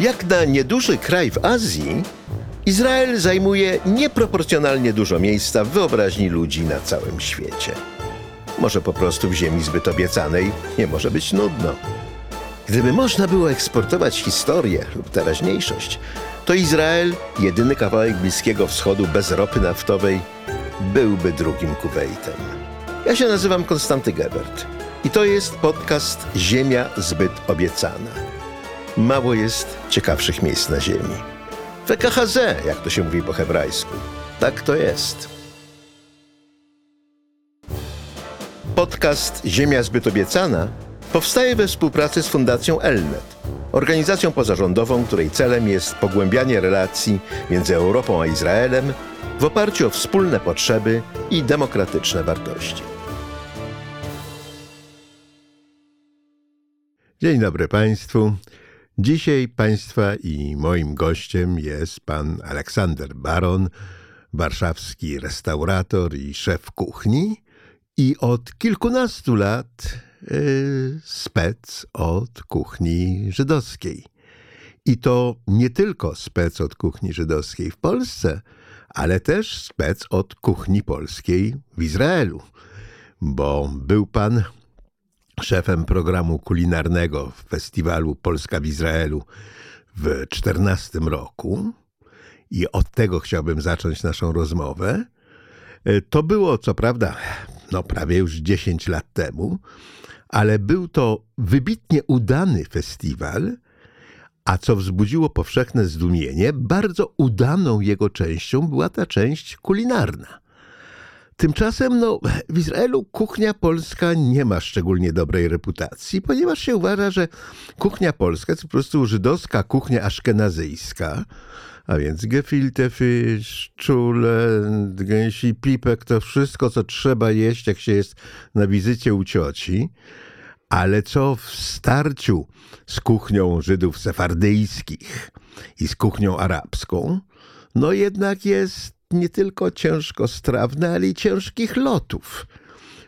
Jak na nieduży kraj w Azji, Izrael zajmuje nieproporcjonalnie dużo miejsca w wyobraźni ludzi na całym świecie. Może po prostu w ziemi zbyt obiecanej nie może być nudno. Gdyby można było eksportować historię lub teraźniejszość, to Izrael, jedyny kawałek Bliskiego Wschodu bez ropy naftowej, byłby drugim Kuwejtem. Ja się nazywam Konstanty Gebert i to jest podcast Ziemia zbyt obiecana. Mało jest ciekawszych miejsc na ziemi. WKHZ, jak to się mówi po hebrajsku. Tak to jest. Podcast Ziemia zbyt obiecana powstaje we współpracy z Fundacją Elnet, organizacją pozarządową, której celem jest pogłębianie relacji między Europą a Izraelem w oparciu o wspólne potrzeby i demokratyczne wartości. Dzień dobry Państwu. Dzisiaj Państwa i moim gościem jest pan Aleksander Baron, warszawski restaurator i szef kuchni i od kilkunastu lat yy, spec od kuchni żydowskiej. I to nie tylko spec od kuchni żydowskiej w Polsce, ale też spec od kuchni polskiej w Izraelu, bo był pan szefem programu kulinarnego w festiwalu Polska w Izraelu w 14 roku i od tego chciałbym zacząć naszą rozmowę. E, to było, co prawda, no prawie już 10 lat temu, ale był to wybitnie udany festiwal, a co wzbudziło powszechne zdumienie, bardzo udaną jego częścią była ta część kulinarna. Tymczasem no, w Izraelu kuchnia polska nie ma szczególnie dobrej reputacji, ponieważ się uważa, że kuchnia polska to po prostu żydowska kuchnia aszkenazyjska, a więc gefilte fish, czule, gęsi pipek, to wszystko, co trzeba jeść, jak się jest na wizycie u cioci. Ale co w starciu z kuchnią Żydów sefardyjskich i z kuchnią arabską, no jednak jest nie tylko ciężko strawne, ale i ciężkich lotów.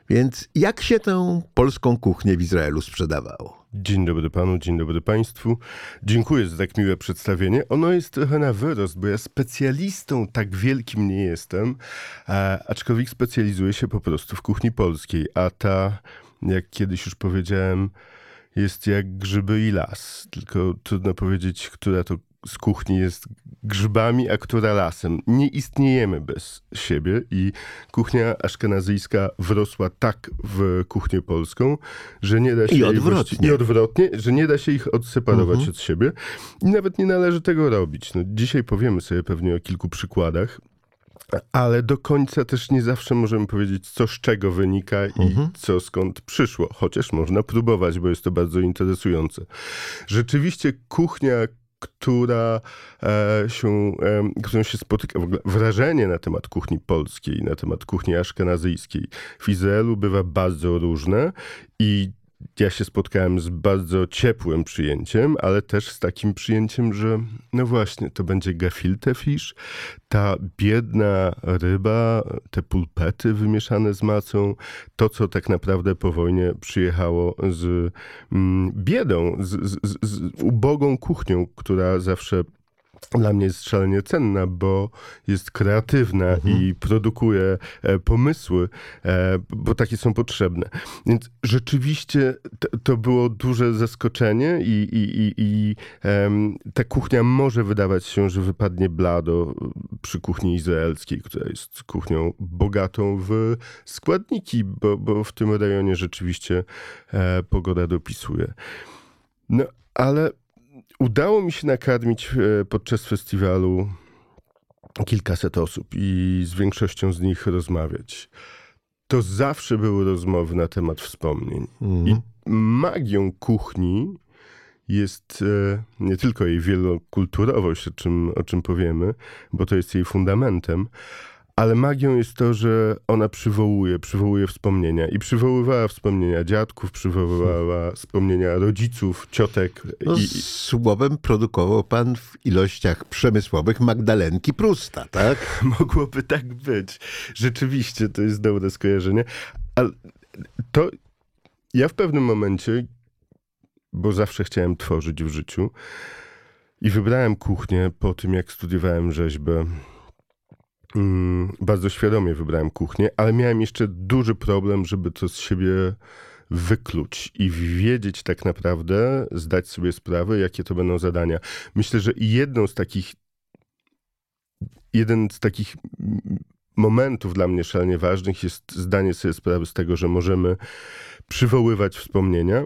Więc jak się tę polską kuchnię w Izraelu sprzedawało? Dzień dobry panu, dzień dobry państwu. Dziękuję za tak miłe przedstawienie. Ono jest trochę na wyrost, bo ja specjalistą tak wielkim nie jestem, aczkolwiek specjalizuję się po prostu w kuchni polskiej, a ta, jak kiedyś już powiedziałem, jest jak grzyby i las. Tylko trudno powiedzieć, która to z kuchni jest grzybami, a która lasem. Nie istniejemy bez siebie i kuchnia aszkenazyjska wrosła tak w kuchnię polską, że nie da się... I odwrotnie. I odwrotnie, że nie da się ich odseparować mhm. od siebie. I nawet nie należy tego robić. No, dzisiaj powiemy sobie pewnie o kilku przykładach, ale do końca też nie zawsze możemy powiedzieć, co z czego wynika i mhm. co skąd przyszło, chociaż można próbować, bo jest to bardzo interesujące. Rzeczywiście kuchnia która e, się, e, którą się spotyka, w ogóle wrażenie na temat kuchni polskiej, na temat kuchni aszkenazyjskiej w Izraelu bywa bardzo różne i ja się spotkałem z bardzo ciepłym przyjęciem, ale też z takim przyjęciem, że no właśnie, to będzie gefilte fish, ta biedna ryba, te pulpety wymieszane z macą, to co tak naprawdę po wojnie przyjechało z mm, biedą, z, z, z ubogą kuchnią, która zawsze dla mnie jest szalenie cenna, bo jest kreatywna mhm. i produkuje e, pomysły, e, bo takie są potrzebne. Więc rzeczywiście to, było duże zaskoczenie i, i, i, i ta kuchnia może wydawać się, że wypadnie blado przy kuchni izraelskiej, która jest kuchnią bogatą w składniki, bo, bo w tym rejonie rzeczywiście e, pogoda dopisuje. No, ale Udało mi się nakarmić e, podczas festiwalu kilkaset osób i z większością z nich rozmawiać. To zawsze były rozmowy na temat wspomnień. Mm. I magią kuchni jest e, nie tylko jej wielokulturowość, o czym, o czym powiemy, bo to jest jej fundamentem, ale magią jest to, że ona przywołuje, przywołuje wspomnienia. I przywoływała wspomnienia dziadków, przywoływała wspomnienia rodziców, ciotek. No, i... Słowem produkował pan w ilościach przemysłowych Magdalenki Prusta, tak? Mogłoby tak być. Rzeczywiście, to jest dobre skojarzenie. Ale to ja w pewnym momencie, bo zawsze chciałem tworzyć w życiu, I wybrałem kuchnię po tym, jak studiowałem rzeźbę. Mm, bardzo świadomie wybrałem kuchnię, ale miałem jeszcze duży problem, żeby to z siebie wykluć i wiedzieć tak naprawdę, zdać sobie sprawę, jakie to będą zadania. Myślę, że jedną z takich, jeden z takich momentów dla mnie szalenie ważnych jest zdanie sobie sprawy z tego, że możemy przywoływać wspomnienia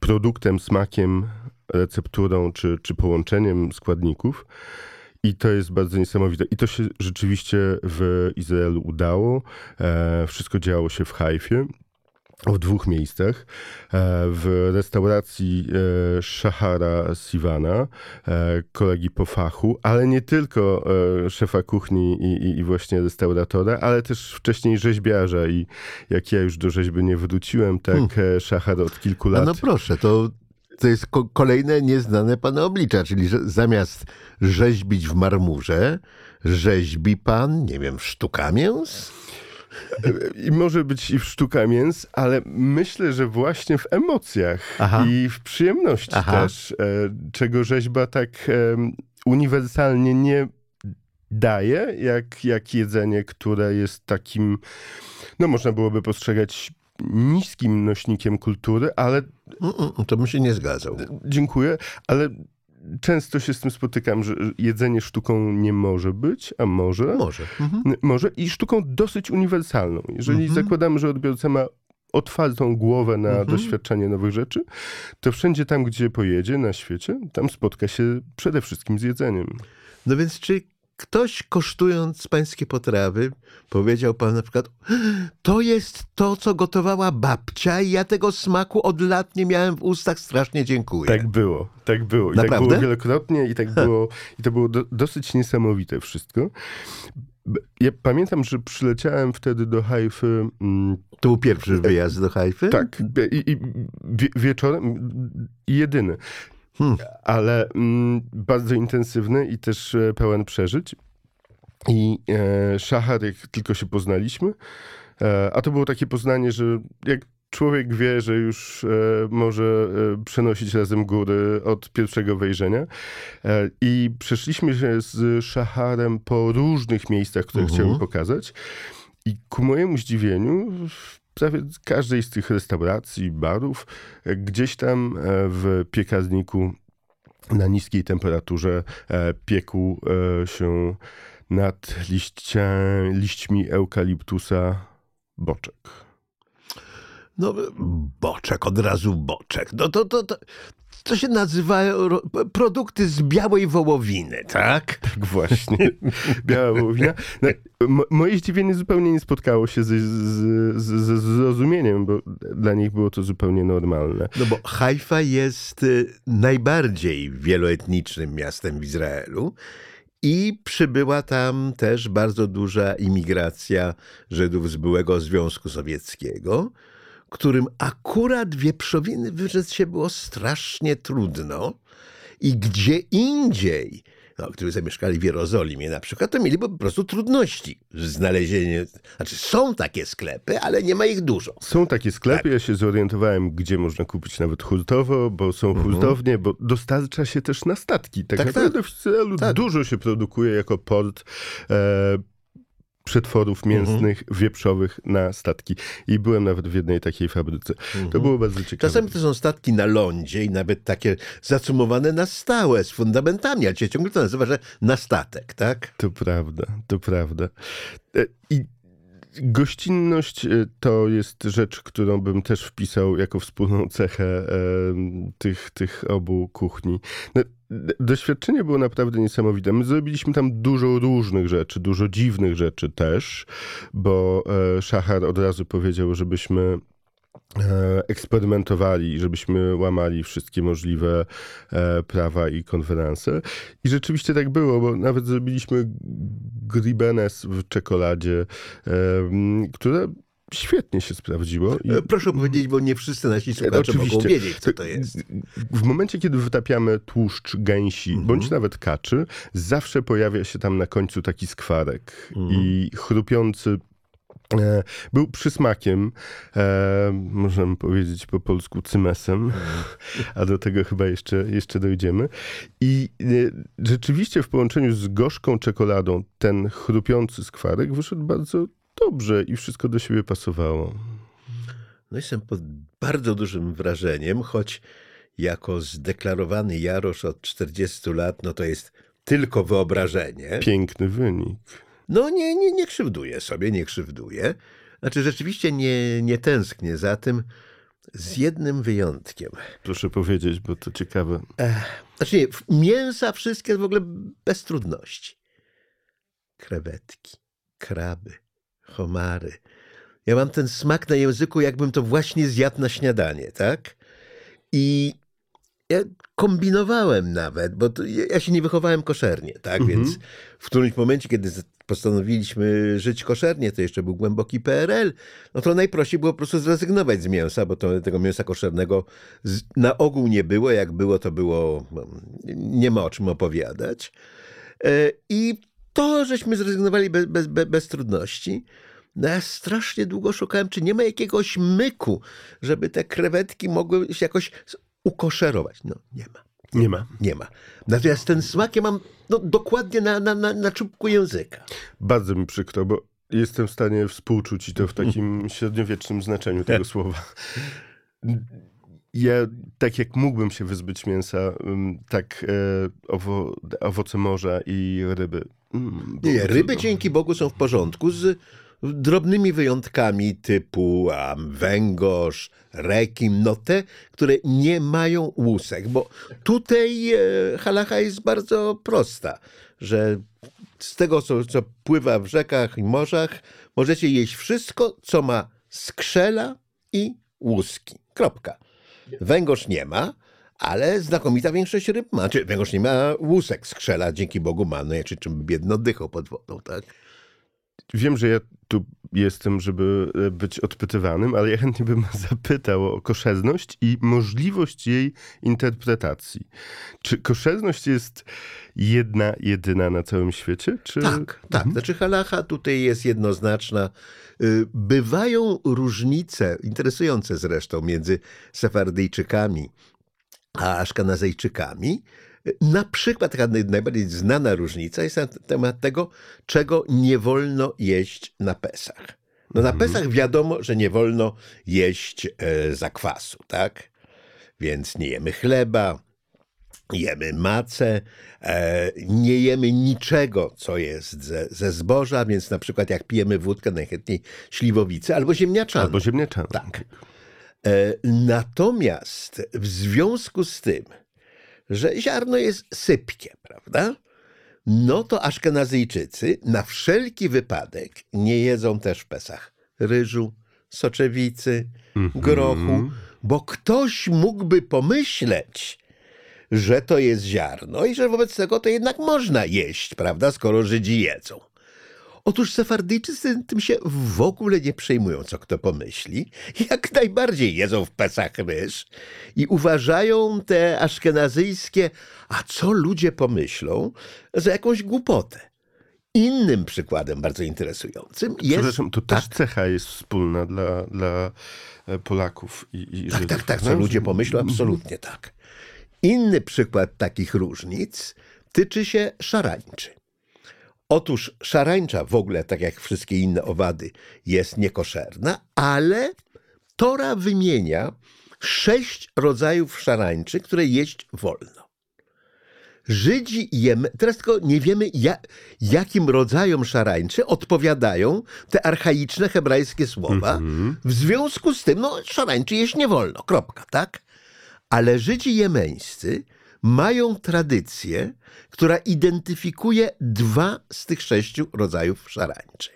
produktem, smakiem, recepturą czy, czy połączeniem składników. I to jest bardzo niesamowite. I to się rzeczywiście w Izraelu udało. E, wszystko działo się w Hajfie w dwóch miejscach. E, w restauracji e, Shahara Sivana, e, kolegi po fachu, ale nie tylko szefa kuchni i, i, właśnie restauratora, ale też wcześniej rzeźbiarza i jak ja już do rzeźby nie wróciłem, tak hmm. Shahar od kilku lat. No, no proszę, to to jest ko kolejne nieznane pana oblicza, czyli że zamiast rzeźbić w marmurze, rzeźbi pan, nie wiem, sztuka mięs? I może być i w sztuka mięs, ale myślę, że właśnie w emocjach Aha. i w przyjemności Aha. też, e, czego rzeźba tak uniwersalnie nie daje, jak, jak jedzenie, które jest takim, no można byłoby postrzegać niskim nośnikiem kultury, ale... To bym się nie zgadzał. Dziękuję, ale często się z tym spotykam, że jedzenie sztuką nie może być, a może. Może. Mhm. Może i sztuką dosyć uniwersalną. Jeżeli mhm. zakładamy, że odbiorca ma otwartą głowę na mhm. doświadczenie nowych rzeczy, to wszędzie tam, gdzie pojedzie na świecie, tam spotka się przede wszystkim z jedzeniem. No więc czy ktoś kosztując pańskie potrawy, powiedział pan na przykład, to jest to, co gotowała babcia i ja tego smaku od lat nie miałem w ustach, strasznie dziękuję. Tak było, tak było. I Naprawdę? tak było wielokrotnie i tak było, i to było do, dosyć niesamowite wszystko. Ja pamiętam, że przyleciałem wtedy do Hajfy. Mm, to był pierwszy wyjazd do Hajfy? Tak. I, i wieczorem jedyny. Hmm. Ale mm, bardzo intensywny i też e, pełen przeżyć. I e, Szachar, jak tylko się poznaliśmy, e, a to było takie poznanie, że jak człowiek wie, że już e, może e, przenosić razem góry od pierwszego wejrzenia. E, I przeszliśmy się z Szacharem po różnych miejscach, które uh -huh. chciałem pokazać. I ku mojemu zdziwieniu, prawie każdej z tych restauracji, barów, e, gdzieś tam e, w piekarniku na niskiej temperaturze e, piekł się nad liścia, liśćmi eukaliptusa boczek. No, boczek, od razu boczek. No to, to, to, to się nazywa produkty z białej wołowiny, tak? Tak właśnie. Biała wołowina. No, moje zdziwienie zupełnie nie spotkało się ze, zrozumieniem, bo dla nich było to zupełnie normalne. No bo Haifa jest y, najbardziej wieloetnicznym miastem w Izraelu. I przybyła tam też bardzo duża imigracja Żydów z byłego Związku Sowieckiego którym akurat wieprzowiny wyrzec się było strasznie trudno i gdzie indziej, no, którzy zamieszkali w Jerozolimie na przykład, to mieliby po prostu trudności z znalezieniem. Znaczy, są takie sklepy, ale nie ma ich dużo. Są takie sklepy, tak. ja się zorientowałem, gdzie można kupić nawet hurtowo, bo są mhm. hurtownie, bo dostarcza się też na statki. Tak, tak naprawdę tak. w Izraelu tak. dużo się produkuje jako port. E, przetworów mhm. mięsnych, mhm. wieprzowych na statki. I byłem nawet w jednej takiej fabryce. Mhm. To było bardzo ciekawe. Czasami to są statki na lądzie i nawet takie zacumowane na stałe, z fundamentami, ale się ciągle to nazywa, że na statek, tak? To prawda, to prawda. E, I Gościnność e, to jest rzecz, którą bym też wpisał jako wspólną cechę tych, tych obu kuchni. No, doświadczenie było naprawdę niesamowite. My zrobiliśmy tam dużo różnych rzeczy, dużo dziwnych rzeczy też, bo e, Szachar od razu powiedział, żebyśmy eksperymentowali, żebyśmy łamali wszystkie możliwe e, prawa i konferense. I rzeczywiście tak było, bo nawet zrobiliśmy gribenes w czekoladzie, które świetnie się sprawdziło. I... E, proszę powiedzieć, bo nie wszyscy nasi słuchacze Oczywiście. mogą wiedzieć, co to jest. W momencie, kiedy wytapiamy tłuszcz gęsi, mhm. bądź nawet kaczy, zawsze pojawia się tam na końcu taki skwarek. Mhm. I chrupiący E, Był przysmakiem, e, możemy powiedzieć po polsku cymesem, a do tego chyba jeszcze, jeszcze dojdziemy. I e, rzeczywiście w połączeniu z gorzką czekoladą ten chrupiący skwarek wyszedł bardzo dobrze i wszystko do siebie pasowało. No jestem pod bardzo dużym wrażeniem, choć jako zdeklarowany Jarosz od 40 lat, no to jest tylko wyobrażenie. Piękny wynik. No nie, nie, nie krzywduję sobie, nie krzywduję. Znaczy rzeczywiście nie, nie tęsknię za tym, z jednym wyjątkiem. Proszę powiedzieć, bo to ciekawe. Znaczy nie, mięsa wszystkie w ogóle bez trudności. Krewetki, kraby, homary. Ja mam ten smak na języku, jakbym to właśnie zjadł na śniadanie, tak? I ja kombinowałem nawet, bo ja się nie wychowałem koszernie, tak? Mhm. Więc w którymś momencie, kiedy postanowiliśmy żyć koszernie, to jeszcze był głęboki PRL, no to najprościej było po prostu zrezygnować z mięsa, bo to, tego mięsa koszernego na ogół nie było. Jak było, to było, no, nie ma o czym opowiadać. E, I to żeśmy zrezygnowali bez, bez, bez, trudności. No ja strasznie długo szukałem, czy nie ma jakiegoś myku, żeby te krewetki mogły się jakoś ukoszerować. No nie ma. Nie ma. Nie ma. Natomiast ten smak ja mam no, dokładnie na, na, na, na czubku języka. Bardzo mi przykro, bo jestem w stanie współczuć i to w takim średniowiecznym znaczeniu tego słowa. Ja, tak jak mógłbym się wyzbyć mięsa, ym, tak e, owo, owoce morza i ryby. Mm, Nie, ryby dzięki Bogu są w porządku z drobnymi wyjątkami typu a, węgorz, rekin, no te, które nie mają łusek, bo tutaj e, halacha jest bardzo prosta, że z tego, co, co pływa w rzekach i morzach, możecie jeść wszystko, co ma skrzela i łuski. Kropka. Węgorz nie ma, ale znakomita większość ryb ma. Czy węgorz nie ma łusek, skrzela, dzięki Bogu ma, no ja czy czym biedno oddychał pod wodą, tak? Wiem, że ja tu jestem, żeby e, być odpytywanym, ale ja chętnie bym zapytał o koszerność i możliwość jej interpretacji. Czy koszerność jest jedna, jedyna na całym świecie? Czy... Tak, tak. Znaczy halacha tutaj jest jednoznaczna. Y, Bywają różnice, interesujące zresztą, między Sefardyjczykami a Aszkanazejczykami. Na przykład taka naj- najbardziej znana różnica jest na temat tego, czego nie wolno jeść na Pesach. No na Pesach wiadomo, że nie wolno jeść e, zakwasu, tak? Więc nie jemy chleba, jemy macę, e, nie jemy niczego, co jest ze, ze zboża, więc na przykład jak pijemy wódkę, najchętniej śliwowicę albo ziemniaczaną. Albo ziemniaczana. Tak. E, natomiast w związku z tym, że ziarno jest sypkie, prawda? No to Aszkenazyjczycy na wszelki wypadek nie jedzą też w Pesach ryżu, soczewicy, grochu, bo ktoś mógłby pomyśleć, że to jest ziarno i że wobec tego to jednak można jeść, prawda, skoro Żydzi jedzą. Otóż Sefardyjczycy tym się w ogóle nie przejmują, co kto pomyśli. Jak najbardziej jedzą w Pesach ryż i uważają te aszkenazyjskie, a co ludzie pomyślą, za jakąś głupotę. Innym przykładem bardzo interesującym jest... Przepraszam, to też cecha jest wspólna dla, dla e, Polaków i, i Tak, Żydów. tak, tak, co prawda? ludzie pomyślą, absolutnie tak. Inny przykład takich różnic tyczy się szarańczy. Otóż szarańcza w ogóle, tak jak wszystkie inne owady, jest niekoszerna, ale Tora wymienia sześć rodzajów szarańczy, które jeść wolno. Żydzi jemy, teraz tylko nie wiemy, ja, jakim rodzajom szarańczy odpowiadają te archaiczne hebrajskie słowa. W związku z tym, no, szarańczy jeść nie wolno, kropka, tak? Ale Żydzi jemeńscy mają tradycję, która identyfikuje dwa z tych sześciu rodzajów szarańczy.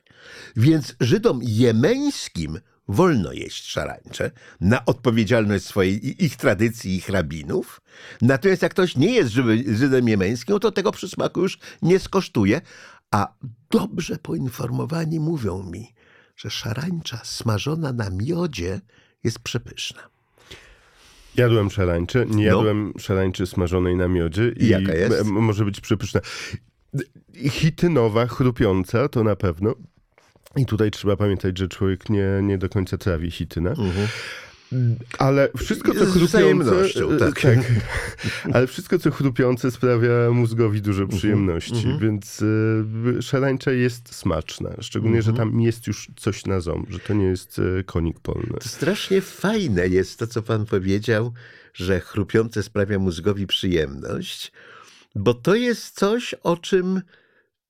Więc Żydom jemeńskim wolno jeść szarańcze na odpowiedzialność swojej ich tradycji, ich rabinów. Natomiast jak ktoś nie jest Żydem jemeńskim, to tego przysmaku już nie skosztuje. A dobrze poinformowani mówią mi, że szarańcza smażona na miodzie jest przepyszna. Jadłem szarańcze, nie No. jadłem szarańczy smażonej na miodzie. I jaka jest? może być przepyszna. Chitynowa, chrupiąca, to na pewno. I tutaj trzeba pamiętać, że człowiek nie, nie do końca trawi chityna. Ale wszystko, co chrupiące, wzajemnością, e, tak. tak. Ale wszystko, co chrupiące sprawia mózgowi dużo Mhm, przyjemności, więc y, szarańcza jest smaczna. Szczególnie, że Mhm. tam jest już coś na ząb, że to nie jest y, konik polny. To strasznie fajne jest to, co pan powiedział, że chrupiące sprawia mózgowi przyjemność, bo to jest coś, o czym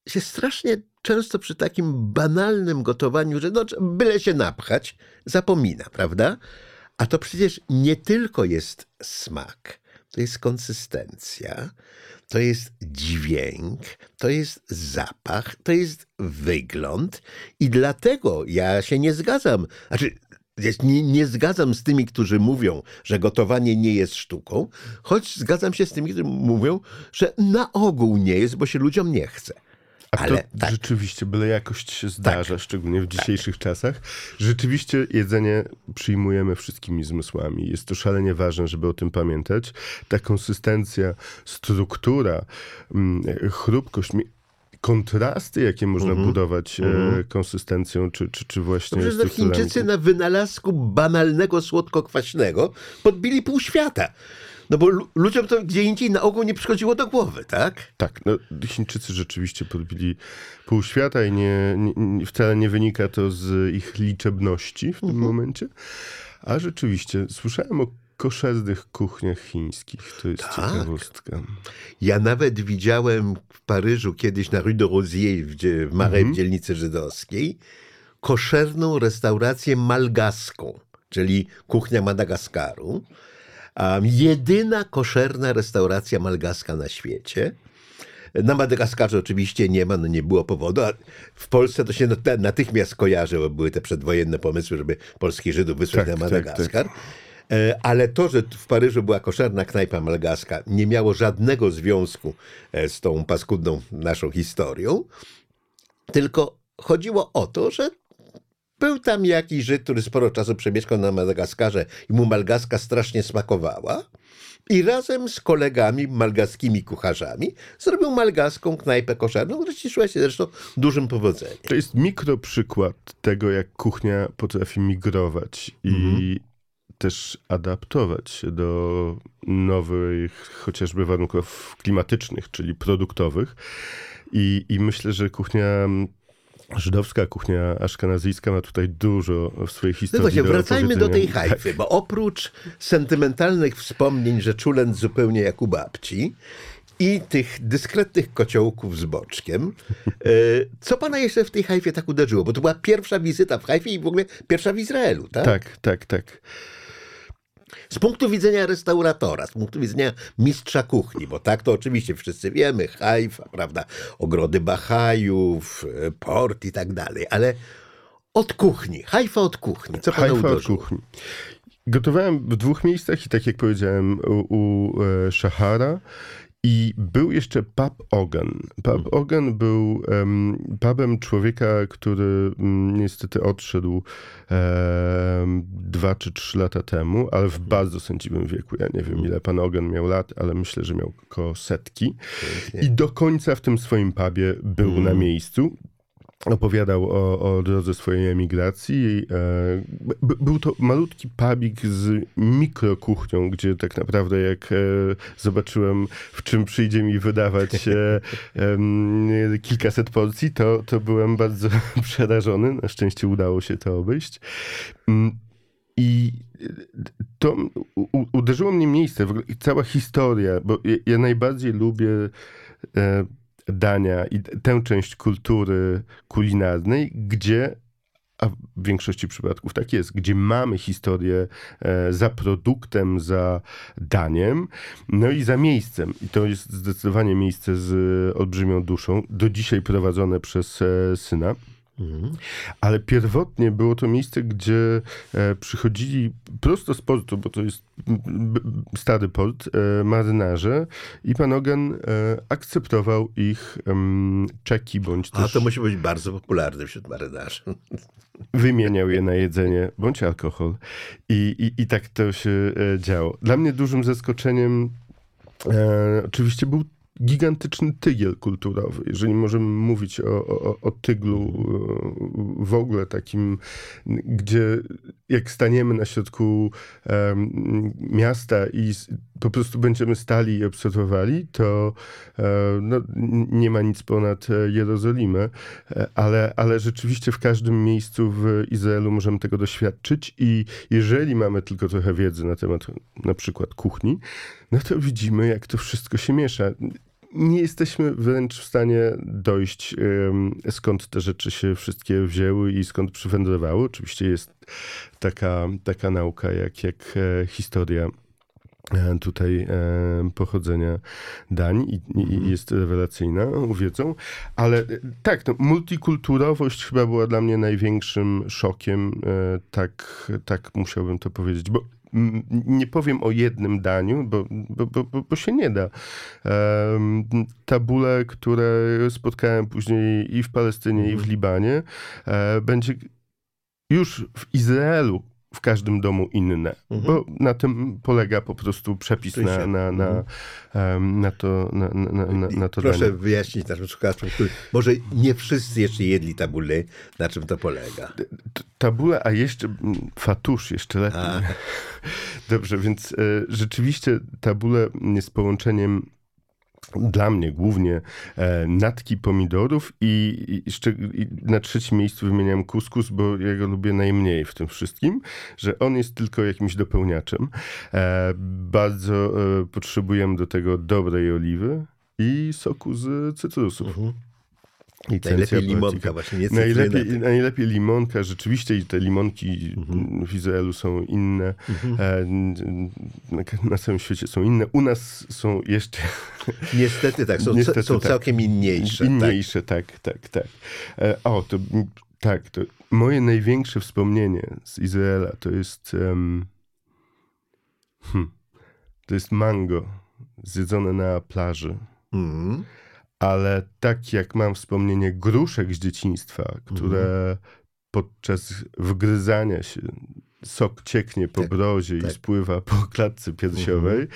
się strasznie często przy takim banalnym gotowaniu, że no, byle się napchać, zapomina, prawda? A to przecież nie tylko jest smak, to jest konsystencja, to jest dźwięk, to jest zapach, to jest wygląd i dlatego ja się nie zgadzam. Znaczy, nie, nie zgadzam z tymi, którzy mówią, że gotowanie nie jest sztuką, choć zgadzam się z tymi, którzy mówią, że na ogół nie jest, bo się ludziom nie chce. A Ale to tak. rzeczywiście byle jakość się zdarza, szczególnie w dzisiejszych czasach. Rzeczywiście jedzenie przyjmujemy wszystkimi zmysłami. Jest to szalenie ważne, żeby o tym pamiętać. Ta konsystencja, struktura, mm, chrupkość, kontrasty, jakie można Mhm. budować e, konsystencją, czy, czy, czy właśnie no strukturami. Chińczycy na wynalazku banalnego słodko-kwaśnego podbili pół świata. No bo lu- ludziom to gdzie indziej na ogół nie przychodziło do głowy, tak? Tak, no, Chińczycy rzeczywiście podbili pół świata i nie, nie, wcale nie wynika to z ich liczebności w tym Mhm. momencie. A rzeczywiście, słyszałem o koszernych kuchniach chińskich. To jest Tak. ciekawostka. Ja nawet widziałem w Paryżu kiedyś na Rue de Rosier w, dzie- w Marais, w dzielnicy żydowskiej, koszerną restaurację malgaską, czyli kuchnia Madagaskaru. A jedyna koszerna restauracja malgaska na świecie. Na Madagaskarze oczywiście nie ma, no nie było powodu, a w Polsce to się nat- natychmiast kojarzy, bo były te przedwojenne pomysły, żeby polskich Żydów wysłać Tak, na tak, Madagaskar. E, Ale to, że w Paryżu była koszerna knajpa malgaska, nie miało żadnego związku e, z tą paskudną naszą historią, tylko chodziło o to, że był tam jakiś Żyd, który sporo czasu przemieszkał na Madagaskarze i mu malgaska strasznie smakowała. I razem z kolegami, malgaskimi kucharzami, zrobił malgaską knajpę koszerną, która cieszyła się zresztą dużym powodzeniem. To jest mikroprzykład tego, jak kuchnia potrafi migrować i też adaptować się do nowych chociażby warunków klimatycznych, czyli produktowych. I, i myślę, że kuchnia żydowska, kuchnia aszkenazyjska ma tutaj dużo w swojej No historii. właśnie, do wracajmy do tej hajfy, bo oprócz sentymentalnych wspomnień, że czulent zupełnie jak u babci i tych dyskretnych kociołków z boczkiem, e, co pana jeszcze w tej hajfie tak uderzyło? Bo to była pierwsza wizyta w hajfie i w ogóle pierwsza w Izraelu, tak? Tak, tak, tak. Z punktu widzenia restauratora, z punktu widzenia mistrza kuchni, bo tak to oczywiście wszyscy wiemy, hajfa, prawda, ogrody Bahajów, e, port i tak dalej, ale od kuchni, hajfa od kuchni, co Haifa od kuchni. Gotowałem w dwóch miejscach i tak jak powiedziałem u, u e, Shahara i był jeszcze pub Ogan. Pub Ogan był em, pubem człowieka, który mm, niestety odszedł em, dwa czy trzy lata temu, ale w bardzo sędziwym wieku. Ja nie wiem ile pan Ogan miał lat, ale myślę, że miał około setki. I do końca w tym swoim pubie był na miejscu opowiadał o, o drodze swojej emigracji. E, był to malutki pubik z mikrokuchnią, gdzie tak naprawdę jak e, zobaczyłem, w czym przyjdzie mi wydawać e, kilkaset porcji, to, to byłem bardzo przerażony. Na szczęście udało się to obejść. Mm, I to uderzyło mnie miejsce, cała historia, bo ja, najbardziej lubię dania i tę część kultury kulinarnej, gdzie, a w większości przypadków tak jest, gdzie mamy historię e, za produktem, za daniem, no i za miejscem. I to jest zdecydowanie miejsce z olbrzymią duszą, do dzisiaj prowadzone przez e, syna. Ale pierwotnie było to miejsce, gdzie e, przychodzili prosto z portu, bo to jest b- stary port, e, marynarze i pan Ogan e, akceptował ich czeki, bądź A też to musi być bardzo popularny wśród marynarzy. wymieniał je na jedzenie, bądź alkohol. I, i, i tak to się e, działo. Dla mnie dużym zaskoczeniem oczywiście był gigantyczny tygiel kulturowy. Jeżeli możemy mówić o, o, o tyglu e, w ogóle takim, gdzie jak staniemy na środku um, miasta i po prostu będziemy stali i obserwowali, to e, no, nie ma nic ponad Jerozolimę, ale, ale rzeczywiście w każdym miejscu w Izraelu możemy tego doświadczyć i jeżeli mamy tylko trochę wiedzy na temat na przykład kuchni, no to widzimy, jak to wszystko się miesza nie jesteśmy wręcz w stanie dojść, skąd te rzeczy się wszystkie wzięły i skąd przywędrowały. Oczywiście jest taka, taka nauka jak, jak e, historia e, tutaj e, pochodzenia dań i, i, mhm. jest rewelacyjna wiedzą, ale tak, no, multikulturowość chyba była dla mnie największym szokiem, tak, tak musiałbym to powiedzieć, bo nie powiem o jednym daniu, bo, bo, bo, bo się nie da. Tabule, które spotkałem później i w Palestynie, i w mhm. Libanie, e, będzie już w Izraelu w każdym domu inne, mhm. bo na tym polega po prostu przepis na, na, na, mhm. na, to, na, na, na, na to Proszę danie. wyjaśnić naszym słuchaczom, może nie wszyscy jeszcze jedli tabule, na czym to polega. Tabule, a jeszcze fatusz, jeszcze lepiej. A. Dobrze, więc e, rzeczywiście tabule jest połączeniem dla mnie głównie e, natki pomidorów i, i, i, na trzecim miejscu wymieniam kuskus, bo ja go lubię najmniej w tym wszystkim, że on jest tylko jakimś dopełniaczem. E, bardzo e, potrzebujemy do tego dobrej oliwy i soku z cytrusów. Mhm. Najlepiej limonka właśnie, nie najlepiej, najlepiej limonka, rzeczywiście i te limonki mhm. w Izraelu są inne, mhm. Na całym świecie są inne. U nas są jeszcze... Niestety tak, są, Niestety, są tak. całkiem inniejsze. Tak. Inniejsze, tak, tak, tak. tak. O, to tak, to moje największe wspomnienie z Izraela to jest um, hmm, to jest mango zjedzone na plaży. Mhm ale tak jak mam wspomnienie gruszek z dzieciństwa, które mhm. podczas wgryzania się sok cieknie po tak, brozie tak. i spływa po klatce piersiowej, mhm.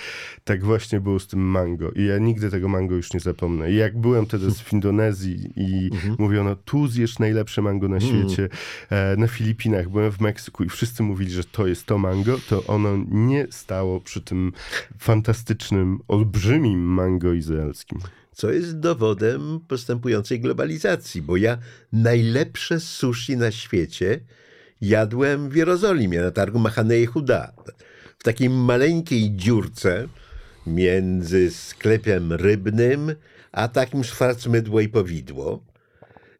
tak właśnie było z tym mango. I ja nigdy tego mango już nie zapomnę. I jak byłem teraz w Indonezji i mhm. mówiono, tu zjesz najlepsze mango na mhm. świecie, e, na Filipinach, byłem w Meksyku i wszyscy mówili, że to jest to mango, to ono nie stało przy tym fantastycznym, olbrzymim mango izraelskim co jest dowodem postępującej globalizacji, bo ja najlepsze sushi na świecie jadłem w Jerozolimie na targu Machanei Huda. W takiej maleńkiej dziurce między sklepem rybnym a takim Schwarzmydło i Powidło.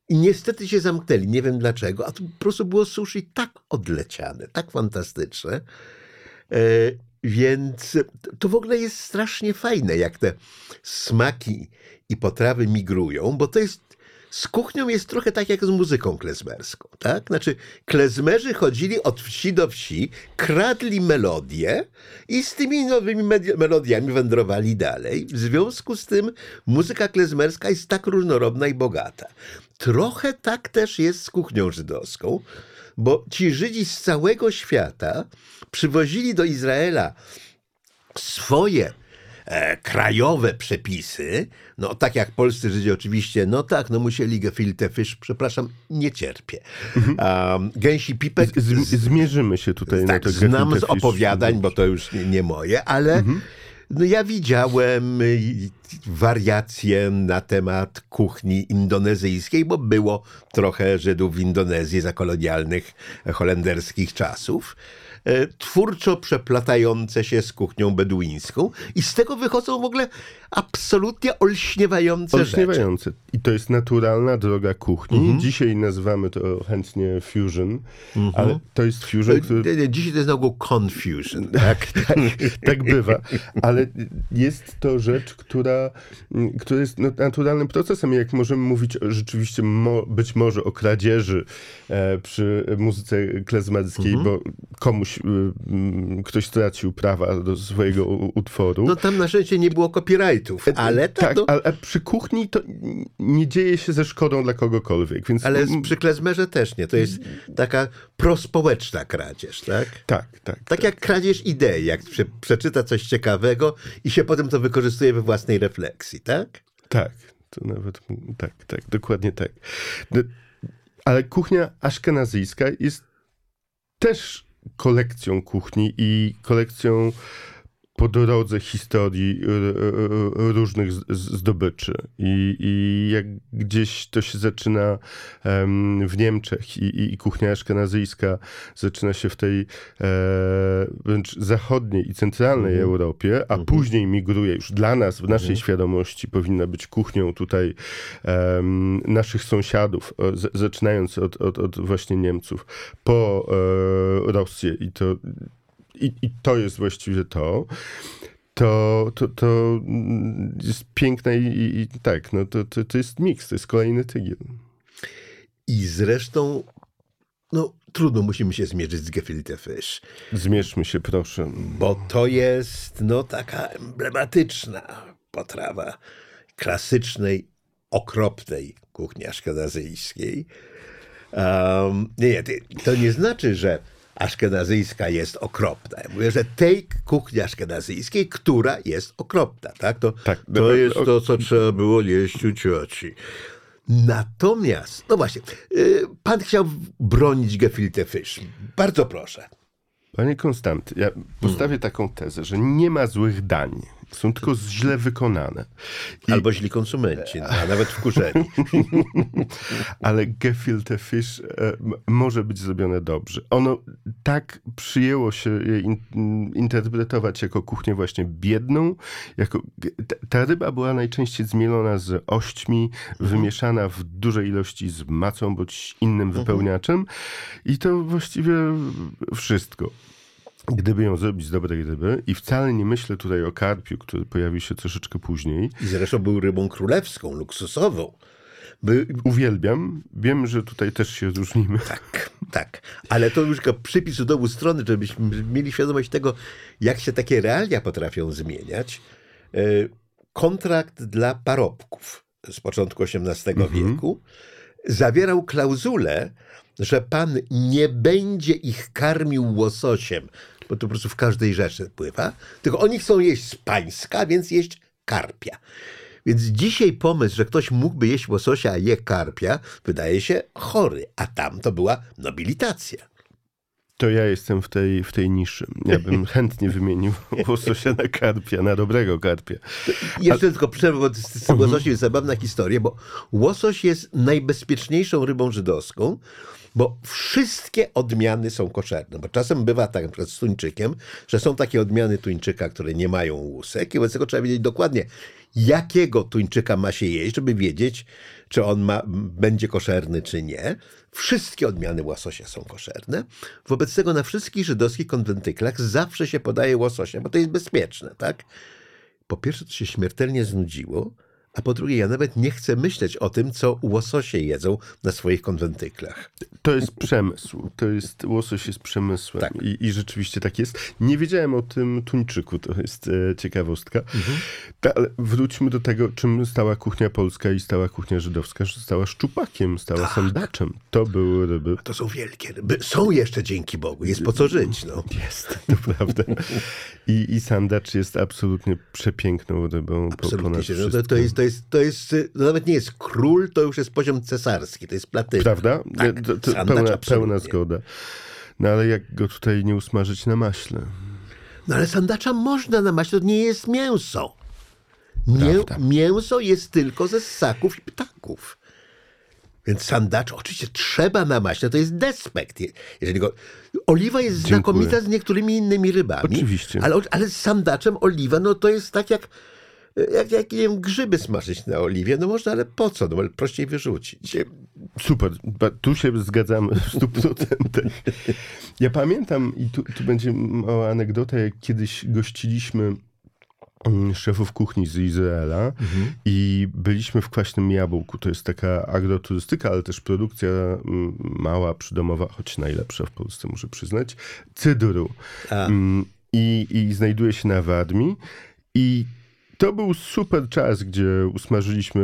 I niestety się zamknęli, nie wiem dlaczego, a to po prostu było sushi tak odleciane, tak fantastyczne. Więc to w ogóle jest strasznie fajne, jak te smaki i potrawy migrują, bo to jest z kuchnią jest trochę tak jak z muzyką klezmerską, tak? Znaczy, klezmerzy chodzili od wsi do wsi, kradli melodie i z tymi nowymi melodiami wędrowali dalej. W związku z tym muzyka klezmerska jest tak różnorodna i bogata. Trochę tak też jest z kuchnią żydowską, bo ci Żydzi z całego świata przywozili do Izraela swoje e, krajowe przepisy, no tak jak polscy Żydzi oczywiście, no tak, no musieli gefilte fish, przepraszam, nie cierpię. Um, gęsi pipek... Z, zmierzymy się tutaj tak, na to znam z opowiadań, bo to już nie, nie moje, ale... Mhm. No ja widziałem wariacje na temat kuchni indonezyjskiej, bo było trochę Żydów w Indonezji za kolonialnych holenderskich czasów. E, twórczo przeplatające się z kuchnią beduińską i z tego wychodzą w ogóle absolutnie olśniewające, olśniewające. rzeczy. I to jest naturalna droga kuchni. Mhm. Dzisiaj nazywamy to chętnie fusion, mhm. ale to jest fusion, e, który... Dzisiaj to jest na ogół confusion. Tak, tak, tak bywa. Ale jest to rzecz, która, która jest naturalnym procesem. Jak możemy mówić rzeczywiście mo, być może o kradzieży e, przy muzyce klezmerskiej, mhm. bo komuś y, ktoś stracił prawa do swojego utworu. No tam na szczęście nie było copyrightów, ale tak, tak, no, ale przy kuchni to nie dzieje się ze szkodą dla kogokolwiek, więc ale przy klezmerze też nie. To jest taka prospołeczna kradzież, tak? tak, tak. Tak jak kradzież idei, jak prze, przeczyta coś ciekawego i się potem to wykorzystuje we własnej refleksji, tak? Tak, to nawet tak, tak, dokładnie tak. Ale kuchnia aszkenazyjska jest też kolekcją kuchni i kolekcją po drodze historii y, y, y, różnych zdobyczy. I, I jak gdzieś to się zaczyna w Niemczech i, i- i kuchnia aszkenazyjska zaczyna się w tej e, wręcz zachodniej i centralnej Europie, a później migruje już dla nas, w naszej świadomości powinna być kuchnią tutaj naszych sąsiadów, zaczynając od, od, od właśnie Niemców po e, Rosję. I to i, I to jest właściwie to. To, to, to jest piękne i, i, i tak, no to, to, to jest miks, to jest kolejny tygiel. I zresztą, no trudno musimy się zmierzyć z gefilte fish, Zmierzmy się, proszę. bo to jest no taka emblematyczna potrawa klasycznej, okropnej kuchni aszkenazyjskiej. Um, nie, nie, to nie znaczy, że aszkenazyjska jest okropna. Ja mówię, że tej kuchni aszkenazyjskiej, która jest okropna. Tak? To, Tak, to no, jest to, co trzeba było jeść u cioci. Natomiast, no właśnie, y, pan chciał bronić gefilte fish. Bardzo proszę. Panie Konstanty, ja postawię taką tezę, że nie ma złych dań. Są tylko źle wykonane. I, Albo źli konsumenci, a nawet wkurzeni. ale gefilte fish e, może być zrobione dobrze. Ono tak przyjęło się interpretować jako kuchnię właśnie biedną. Jako, ta, ta ryba była najczęściej zmielona z ośćmi, wymieszana w dużej ilości z macą bądź innym wypełniaczem i to właściwie wszystko. Gdyby ją zrobić z dobrej ryby, i wcale nie myślę tutaj o karpiu, który pojawi się troszeczkę później, I zresztą był rybą królewską, luksusową. By, uwielbiam. Wiem, że tutaj też się różnimy. tak, tak. Ale to już przypis do obu strony, żebyśmy mieli świadomość tego, jak się takie realia potrafią zmieniać. E, Kontrakt dla parobków z początku XVIII wieku zawierał klauzulę, że pan nie będzie ich karmił łososiem, bo to po prostu w każdej rzeczy pływa, tylko oni chcą jeść z pańska, więc jeść karpia. Więc dzisiaj pomysł, że ktoś mógłby jeść łososia, a je karpia, wydaje się chory, a tam to była nobilitacja. To ja jestem w tej, w tej niszy. Ja bym chętnie wymienił łososia na karpia, na dobrego karpia. Jeszcze tylko przerwę, bo z, z tym łososiem jest zabawna historia, bo łosoś jest najbezpieczniejszą rybą żydowską, bo wszystkie odmiany są koszerne. Bo czasem bywa tak, przykład z tuńczykiem, że są takie odmiany tuńczyka, które nie mają łusek i wobec tego trzeba wiedzieć dokładnie, jakiego tuńczyka ma się jeść, żeby wiedzieć, czy on ma, będzie koszerny, czy nie. Wszystkie odmiany łososia są koszerne. Wobec tego na wszystkich żydowskich konwentyklach zawsze się podaje łososia, bo to jest bezpieczne, tak? po pierwsze, to się śmiertelnie znudziło, a po drugie, ja nawet nie chcę myśleć o tym, co łososie jedzą na swoich konwentyklach. To jest przemysł. To jest, łosoś jest przemysłem. Tak. I, I rzeczywiście tak jest. Nie wiedziałem o tym tuńczyku, to jest e, ciekawostka. Ta, ale wróćmy do tego, czym stała kuchnia polska i stała kuchnia żydowska, że stała szczupakiem, stała sandaczem. To były ryby. To są wielkie ryby. Są jeszcze dzięki Bogu. Jest po co żyć. No. Jest, to prawda. I, I sandacz jest absolutnie przepiękną rybą. po- Absolutnie ponad się. No to, to, jest, to, jest, to jest, to nawet nie jest król, to już jest poziom cesarski, to jest platyna. Prawda? Tak, to, to pełna, pełna zgoda. No ale jak go tutaj nie usmażyć na maśle? No ale sandacza można na maśle, to nie jest mięso. Mię, mięso jest tylko ze ssaków i ptaków. Więc sandacz oczywiście trzeba na maśle, to jest despekt. Je- Jeżeli go... Oliwa jest Dziękuję. znakomita z niektórymi innymi rybami. Oczywiście. Ale, ale z sandaczem oliwa, no to jest tak jak, jak, jak nie wiem, grzyby smażyć na oliwie. No można, ale po co? No ale prościej wyrzucić. Super, tu się zgadzamy w stu procentach. Ja pamiętam, i tu, tu będzie mała anegdota, jak kiedyś gościliśmy mm, szefów kuchni z Izraela i byliśmy w Kwaśnym Jabłku. To jest taka agroturystyka, ale też produkcja mm, mała, przydomowa, choć najlepsza w Polsce, muszę przyznać, cydru. Mm, I, I znajduje się na Wadmi. I to był super czas, gdzie usmażyliśmy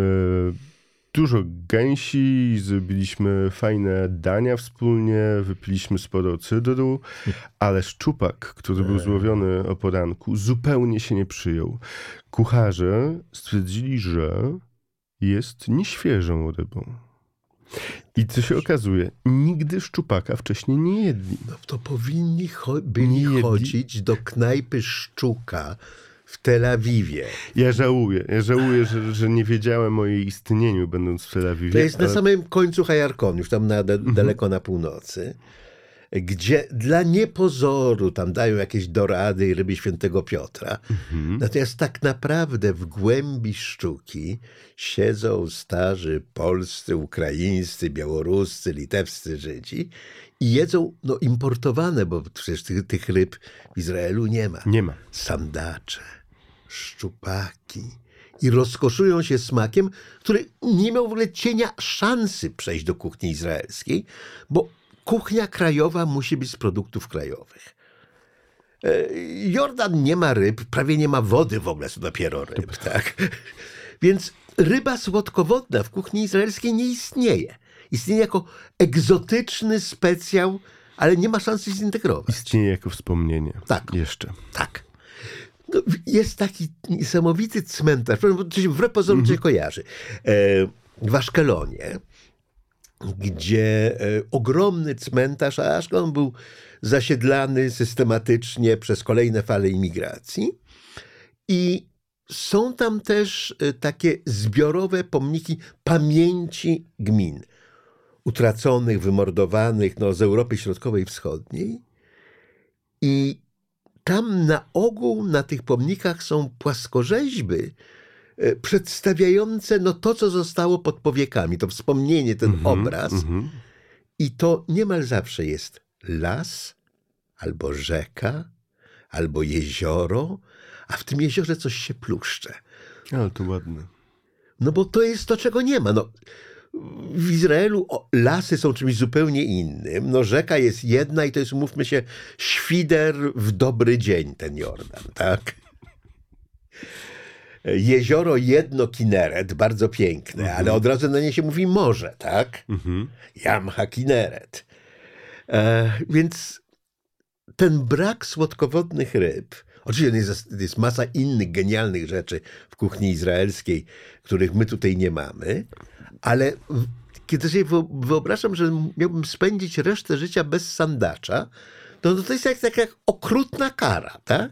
dużo gęsi, zrobiliśmy fajne dania wspólnie, wypiliśmy sporo cydru, ale szczupak, który był złowiony o poranku, zupełnie się nie przyjął. Kucharze stwierdzili, że jest nieświeżą rybą. I co się okazuje, nigdy szczupaka wcześniej nie jedli. No to powinni cho- byli Nie chodzić do knajpy Szczuka w Tel Awiwie. Ja żałuję, ja żałuję, że, że nie wiedziałem o jej istnieniu, będąc w Tel Awiwie. To jest na ale- samym końcu Hajarkon, już tam na, da- daleko na północy, gdzie dla niepozoru tam dają jakieś dorady i ryby świętego Piotra. Natomiast tak naprawdę w głębi sztuki siedzą starzy polscy, ukraińscy, białoruscy, litewscy Żydzi i jedzą no, importowane, bo przecież tych, tych ryb w Izraelu nie ma Nie ma. sandacze, szczupaki i rozkoszują się smakiem, który nie miał w ogóle cienia szansy przejść do kuchni izraelskiej, bo kuchnia krajowa musi być z produktów krajowych. E, Jordan nie ma ryb, prawie nie ma wody w ogóle, co dopiero ryb, tak? Więc ryba słodkowodna w kuchni izraelskiej nie istnieje. Istnieje jako egzotyczny specjał, ale nie ma szansy zintegrować. Istnieje jako wspomnienie. Tak. Jeszcze. Tak. No, jest taki niesamowity cmentarz, bo to się wbrew pozorom coś kojarzy. E, w Aszkelonie, gdzie e, ogromny cmentarz, a Aszkelon był zasiedlany systematycznie przez kolejne fale imigracji i są tam też e, takie zbiorowe pomniki pamięci gmin utraconych, wymordowanych no, z Europy Środkowej i Wschodniej. I tam na ogół na tych pomnikach są płaskorzeźby przedstawiające no, to, co zostało pod powiekami, to wspomnienie, ten obraz. Mhm. I to niemal zawsze jest las, albo rzeka, albo jezioro, a w tym jeziorze coś się pluszcze. Ale to ładne. No bo to jest to, czego nie ma. No, w Izraelu lasy są czymś zupełnie innym. No, rzeka jest jedna i to jest, umówmy się, świder w dobry dzień, ten Jordan, tak? Jezioro jedno Kineret, bardzo piękne, ale od razu na nie się mówi morze, tak? Mhm. Jamha Kineret. E, więc ten brak słodkowodnych ryb, oczywiście jest, jest masa innych genialnych rzeczy w kuchni izraelskiej, których my tutaj nie mamy, ale kiedy sobie wyo- wyobrażam, że miałbym spędzić resztę życia bez sandacza, to, to jest jak, tak jak okrutna kara, tak?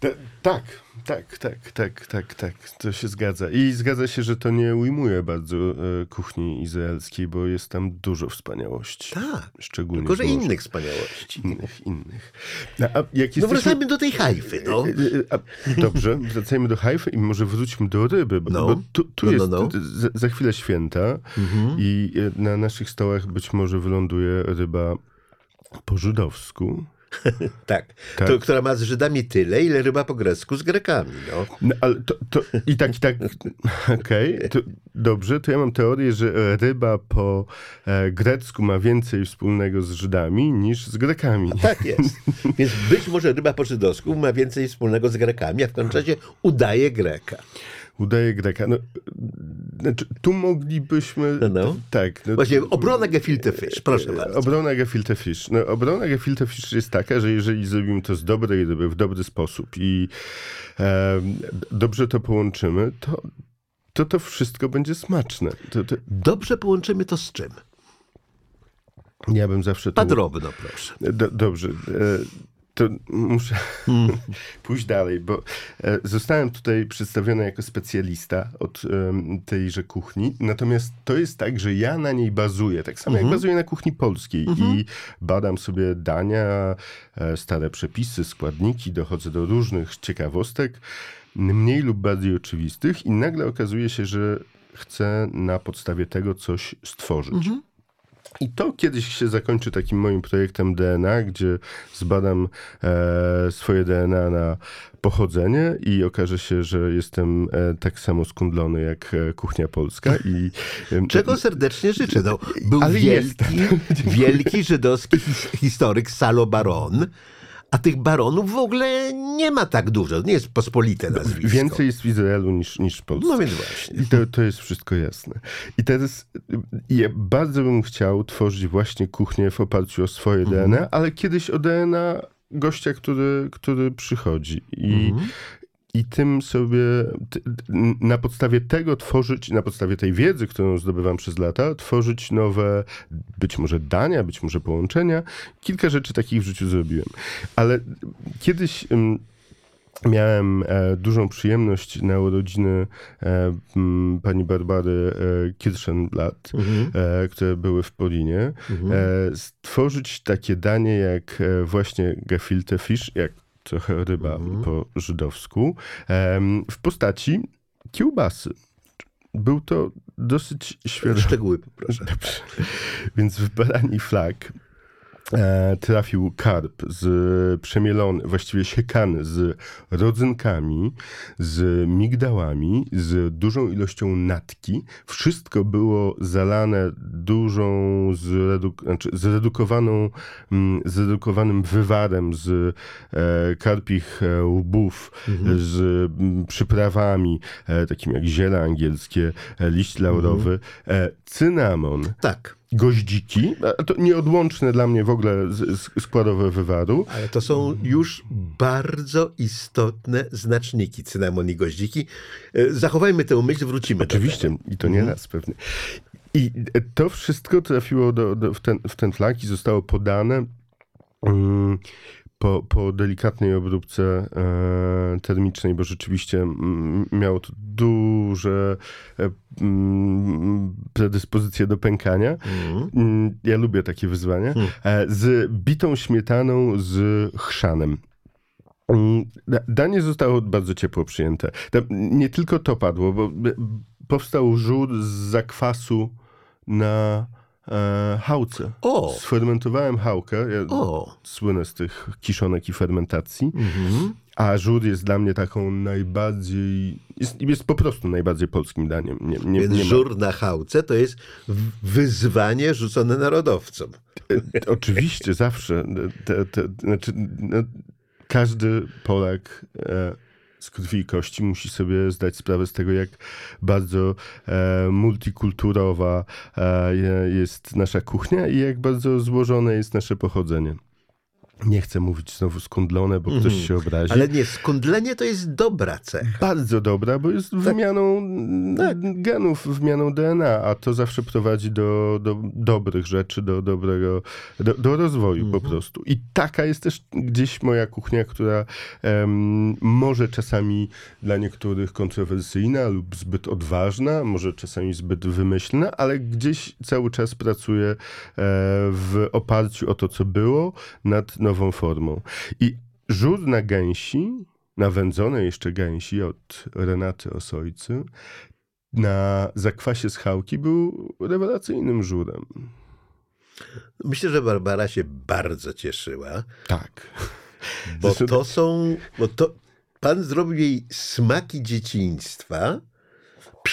Ta, tak, tak, tak, tak, tak, tak. To się zgadza. I zgadza się, że to nie ujmuje bardzo e, kuchni izraelskiej, bo jest tam dużo wspaniałości. Tak. Szczególnie Tylko, że morza. innych wspaniałości. Innych, innych. A, a jak No jesteśmy... wracajmy do tej hajfy, no. E, e, A, dobrze, wracajmy do hajfy i może wróćmy do ryby, bo, No. bo tu, tu No, no, jest no. Za, za chwilę święta i e, na naszych stołach być może wyląduje ryba po żydowsku. Tak. Tak. To, która ma z Żydami tyle, ile ryba po grecku z Grekami. No. No, ale to, to i tak, i tak, okej, to dobrze, to ja mam teorię, że ryba po e, grecku ma więcej wspólnego z Żydami niż z Grekami. Tak jest. Więc być może ryba po żydowsku ma więcej wspólnego z Grekami, a w końcu razie udaje Greka. Udaje Greka. No, znaczy, tu moglibyśmy... No, no. Tak. No, Właśnie obrona gefilte fish, proszę bardzo. Obrona gefilte fish. No, obrona gefilte fish jest taka, że jeżeli zrobimy to z dobrej ryby, w dobry sposób i e, dobrze to połączymy, to, to to wszystko będzie smaczne. To, to, Dobrze połączymy to z czym? ja bym zawsze... To, Padrobno, proszę. Do, dobrze. E, to muszę Hmm. pójść dalej, bo e, zostałem tutaj przedstawiony jako specjalista od tejże kuchni. Natomiast to jest tak, że ja na niej bazuję, tak samo Mhm. jak bazuję na kuchni polskiej i badam sobie dania, e, stare przepisy, składniki, dochodzę do różnych ciekawostek, mniej lub bardziej oczywistych i nagle okazuje się, że chcę na podstawie tego coś stworzyć. Mhm. I to kiedyś się zakończy takim moim projektem DNA, gdzie zbadam e, swoje DNA na pochodzenie i okaże się, że jestem e, tak samo skundlony jak e, kuchnia polska. I, e, Czego serdecznie życzę. No, był wielki, wielki żydowski his- historyk Salo Baron, a tych baronów w ogóle nie ma tak dużo. Nie jest pospolite nazwisko. Więcej jest w Izraelu niż, niż w Polsce. No więc właśnie. I to, to jest wszystko jasne. I teraz ja bardzo bym chciał tworzyć właśnie kuchnię w oparciu o swoje Mhm. DNA, ale kiedyś o DNA gościa, który, który przychodzi. I, Mhm. I tym sobie, na podstawie tego tworzyć, na podstawie tej wiedzy, którą zdobywam przez lata, tworzyć nowe, być może dania, być może połączenia. Kilka rzeczy takich w życiu zrobiłem. Ale kiedyś... ym, Miałem e, dużą przyjemność na urodziny e, pani Barbary e, Kirschenblatt, Mhm. które były w Polinie, e, stworzyć takie danie jak właśnie gefilte fish, jak trochę ryba Mhm. po żydowsku, w postaci kiełbasy. Był to dosyć świadomy Szczegóły poproszę. Dobrze. Więc w barani flag trafił karp z przemielony, właściwie siekany z rodzynkami, z migdałami, z dużą ilością natki. Wszystko było zalane dużą, zreduk- znaczy zredukowaną, mm, zredukowanym wywarem z e, karpich e, łbów, z mm, przyprawami, e, takimi jak ziele angielskie, e, liść laurowy, e, cynamon, Tak, goździki, to nieodłączne dla mnie w ogóle z, z, składowe wywaru. ale to są już bardzo istotne znaczniki cynamon i goździki. E, Zachowajmy tę myśl, wrócimy Oczywiście, i to nie raz pewnie. I e, to wszystko trafiło do, do, w, ten, w ten flag i zostało podane mm, po, po delikatnej obróbce e, termicznej, bo rzeczywiście mm, miało to duże e, mm, predyspozycje do pękania. Mhm. Mm, Ja lubię takie wyzwania. E, Z bitą śmietaną z chrzanem. Mm, da- Danie zostało bardzo ciepło przyjęte. Nie tylko to padło, bo powstał żur z zakwasu na e, chałce. O! Sfermentowałem chałkę. Ja O! słynę z tych kiszonek i fermentacji. Mhm. A żur jest dla mnie taką najbardziej... Jest, jest po prostu najbardziej polskim daniem. Nie, nie, Więc nie żur na chałce to jest wyzwanie rzucone narodowcom. E, Oczywiście, zawsze. Te, te, znaczy, no, każdy Polak e, z krwi i kości musi sobie zdać sprawę z tego, jak bardzo e, multikulturowa e, je- jest nasza kuchnia i jak bardzo złożone jest nasze pochodzenie. Nie chcę mówić znowu skundlone, bo ktoś się obrazi. Ale nie, skundlenie to jest dobra cecha. Bardzo dobra, bo jest wymianą Tak. genów, wymianą DNA, a to zawsze prowadzi do, do dobrych rzeczy, do dobrego, do, do rozwoju Mhm. po prostu. I taka jest też gdzieś moja kuchnia, która em, może czasami dla niektórych kontrowersyjna lub zbyt odważna, może czasami zbyt wymyślna, ale gdzieś cały czas pracuję e, w oparciu o to, co było, nad nową formą. I żur na gęsi, na wędzone jeszcze gęsi od Renaty Osojcy, na zakwasie z chałki był rewelacyjnym żurem. Myślę, że Barbara się bardzo cieszyła, Tak. bo to są, bo to pan zrobił jej smaki dzieciństwa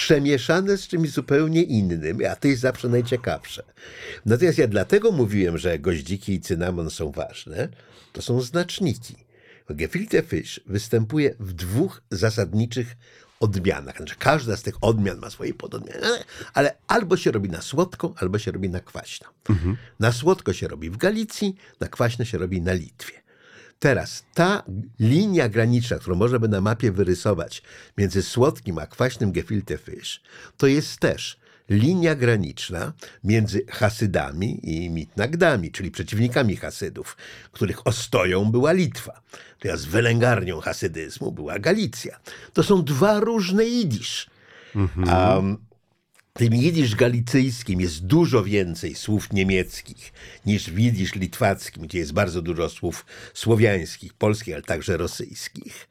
przemieszane z czymś zupełnie innym, a to jest zawsze najciekawsze. Natomiast ja dlatego mówiłem, że goździki i cynamon są ważne, to są znaczniki. Gefilte fish występuje w dwóch zasadniczych odmianach. Znaczy, każda z tych odmian ma swoje pododmiany, ale- albo się robi na słodko, albo się robi na kwaśno. Na słodko się robi w Galicji, na kwaśno się robi na Litwie. Teraz ta linia graniczna, którą można by na mapie wyrysować między słodkim a kwaśnym gefilte fish, to jest też linia graniczna między Hasydami i Mitnagdami, czyli przeciwnikami Hasydów, których ostoją była Litwa. Teraz wylęgarnią hasydyzmu była Galicja. To są dwa różne jidysz. A w tym jidysz galicyjskim jest dużo więcej słów niemieckich niż w jidysz litwackim, gdzie jest bardzo dużo słów słowiańskich, polskich, ale także rosyjskich.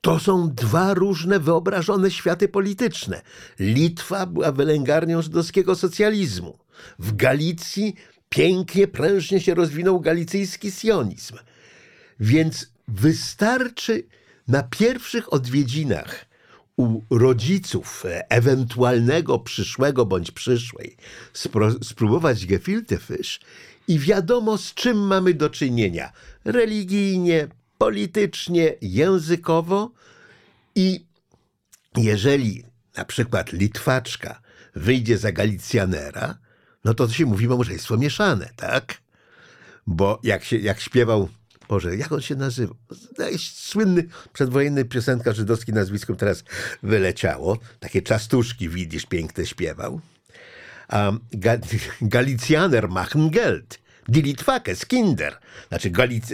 To są dwa różne wyobrażone światy polityczne. Litwa była wylęgarnią żydowskiego socjalizmu. W Galicji pięknie, prężnie się rozwinął galicyjski sionizm. Więc wystarczy na pierwszych odwiedzinach u rodziców e, ewentualnego przyszłego bądź przyszłej spróbować gefilte fish i wiadomo z czym mamy do czynienia religijnie, politycznie, językowo i jeżeli na przykład Litwaczka wyjdzie za Galicjanera, no to się mówi małżeństwo mieszane, tak? Bo jak, się, jak śpiewał, Boże, jak on się nazywał? Jakiś słynny przedwojenny piosenka żydowski nazwiskiem teraz wyleciało. Takie czastuszki, widzisz, piękne śpiewał. Um, Ga Galicjaner machen Geld. Die Litwakes Kinder. Znaczy Galic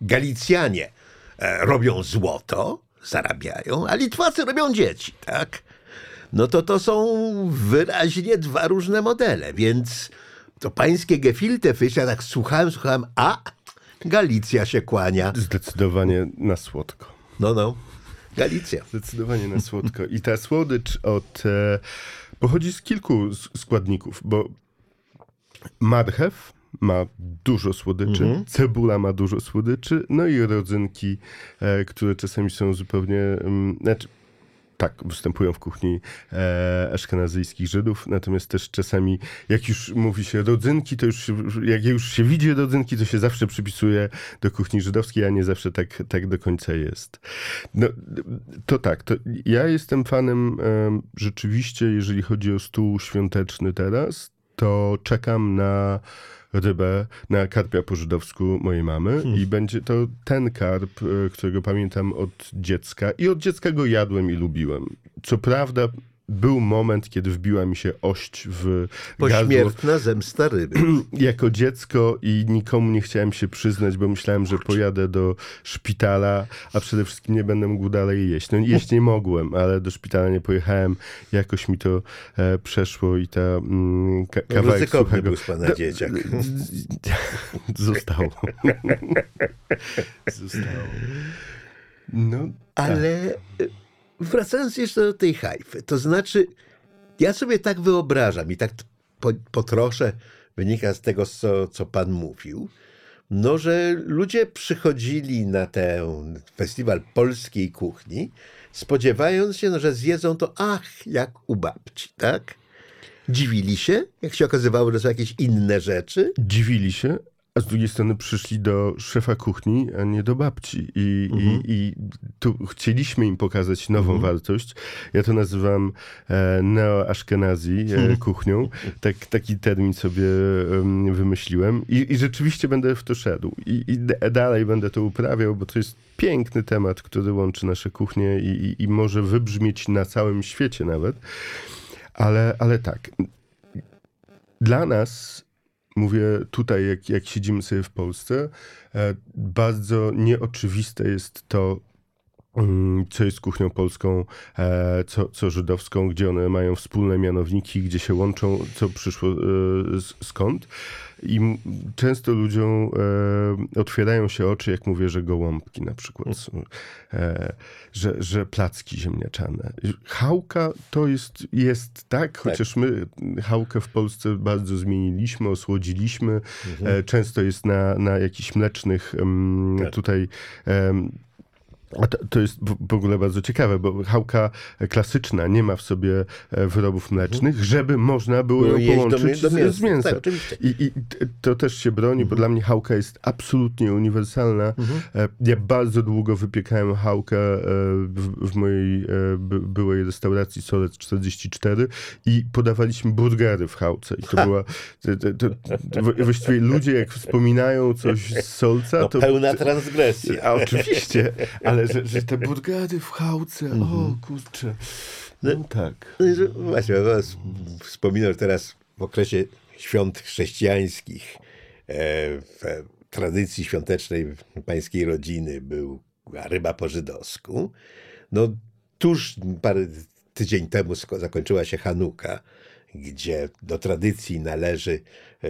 Galicjanie e, robią złoto, zarabiają, a Litwacy robią dzieci, tak? No to to są wyraźnie dwa różne modele, więc to pańskie gefilte ja tak słuchałem, słuchałem, a Galicja się kłania. Zdecydowanie na słodko. No, no, Galicja. Zdecydowanie na słodko. I ta słodycz od, e, pochodzi z kilku składników, bo marchew ma dużo słodyczy, cebula ma dużo słodyczy, no i rodzynki, e, które czasami są zupełnie, mm, znaczy tak, występują w kuchni e, aszkenazyjskich Żydów, natomiast też czasami, jak już mówi się rodzynki, to już, jak już się widzi rodzynki, to się zawsze przypisuje do kuchni żydowskiej, a nie zawsze tak, tak do końca jest. No, to tak, to ja jestem fanem em, rzeczywiście, jeżeli chodzi o stół świąteczny teraz, to czekam na rybę, na karpia po żydowsku mojej mamy i będzie to ten karp, e, którego pamiętam od dziecka i od dziecka go jadłem i lubiłem. Co prawda był moment, kiedy wbiła mi się ość w gardło Pośmiertna zemsta ryby. jako dziecko i nikomu nie chciałem się przyznać, bo myślałem, że pojadę do szpitala, a przede wszystkim nie będę mógł dalej jeść. No jeść nie mogłem, ale do szpitala nie pojechałem. Jakoś mi to e, przeszło i ta mm, ka- kawałek Ryzykowny suchego... był z pana Do- dzieciak. Zostało. Zostało. No, Ale e, wracając jeszcze do tej hajfy, to znaczy, ja sobie tak wyobrażam i tak po, wynika z tego, co, co pan mówił, no, że ludzie przychodzili na ten festiwal polskiej kuchni, spodziewając się, no, że zjedzą to, ach, jak u babci, tak? Dziwili się, jak się okazywało, że są jakieś inne rzeczy. dziwili się, a z drugiej strony przyszli do szefa kuchni, a nie do babci. I, i, i tu chcieliśmy im pokazać nową wartość. Ja to nazywam e, neo-aszkenazi e, kuchnią. Tak, taki termin sobie em, wymyśliłem. I, I rzeczywiście będę w to szedł. I, i dalej będę to uprawiał, bo to jest piękny temat, który łączy nasze kuchnie i, i, i może wybrzmieć na całym świecie nawet. Ale, ale tak, dla nas, mówię tutaj, jak, jak siedzimy sobie w Polsce, e, bardzo nieoczywiste jest to, mm, co jest kuchnią polską, e, co, co żydowską, gdzie one mają wspólne mianowniki, gdzie się łączą, co przyszło e, skąd. I m- często ludziom e, otwierają się oczy, jak mówię, że gołąbki na przykład, są, e, że, że placki ziemniaczane. Chałka to jest, jest tak, chociaż my chałkę w Polsce bardzo zmieniliśmy, osłodziliśmy. E, często jest na, na jakichś mlecznych em, Tak. tutaj a to, to jest w ogóle bardzo ciekawe, bo chałka klasyczna nie ma w sobie e, wyrobów mlecznych, żeby można było No, ją do połączyć do z, mięsa. z mięsem. Tak. I, I to też się broni, bo dla mnie chałka jest absolutnie uniwersalna. E, Ja bardzo długo wypiekałem chałkę e, w, w mojej by, byłej restauracji Solec 44 i podawaliśmy burgery w chałce. I to była... To, to, właściwie ludzie, jak wspominają coś z Solca, No, to... pełna transgresja. A oczywiście, ale że, że te burgery w chałce, o kurczę. No tak. No że- Właśnie, ja was wspominam teraz w okresie świąt chrześcijańskich, e, w tradycji świątecznej pańskiej rodziny był, ryba po żydowsku. No tuż parę tydzień temu zakończyła się Hanuka, gdzie do tradycji należy e,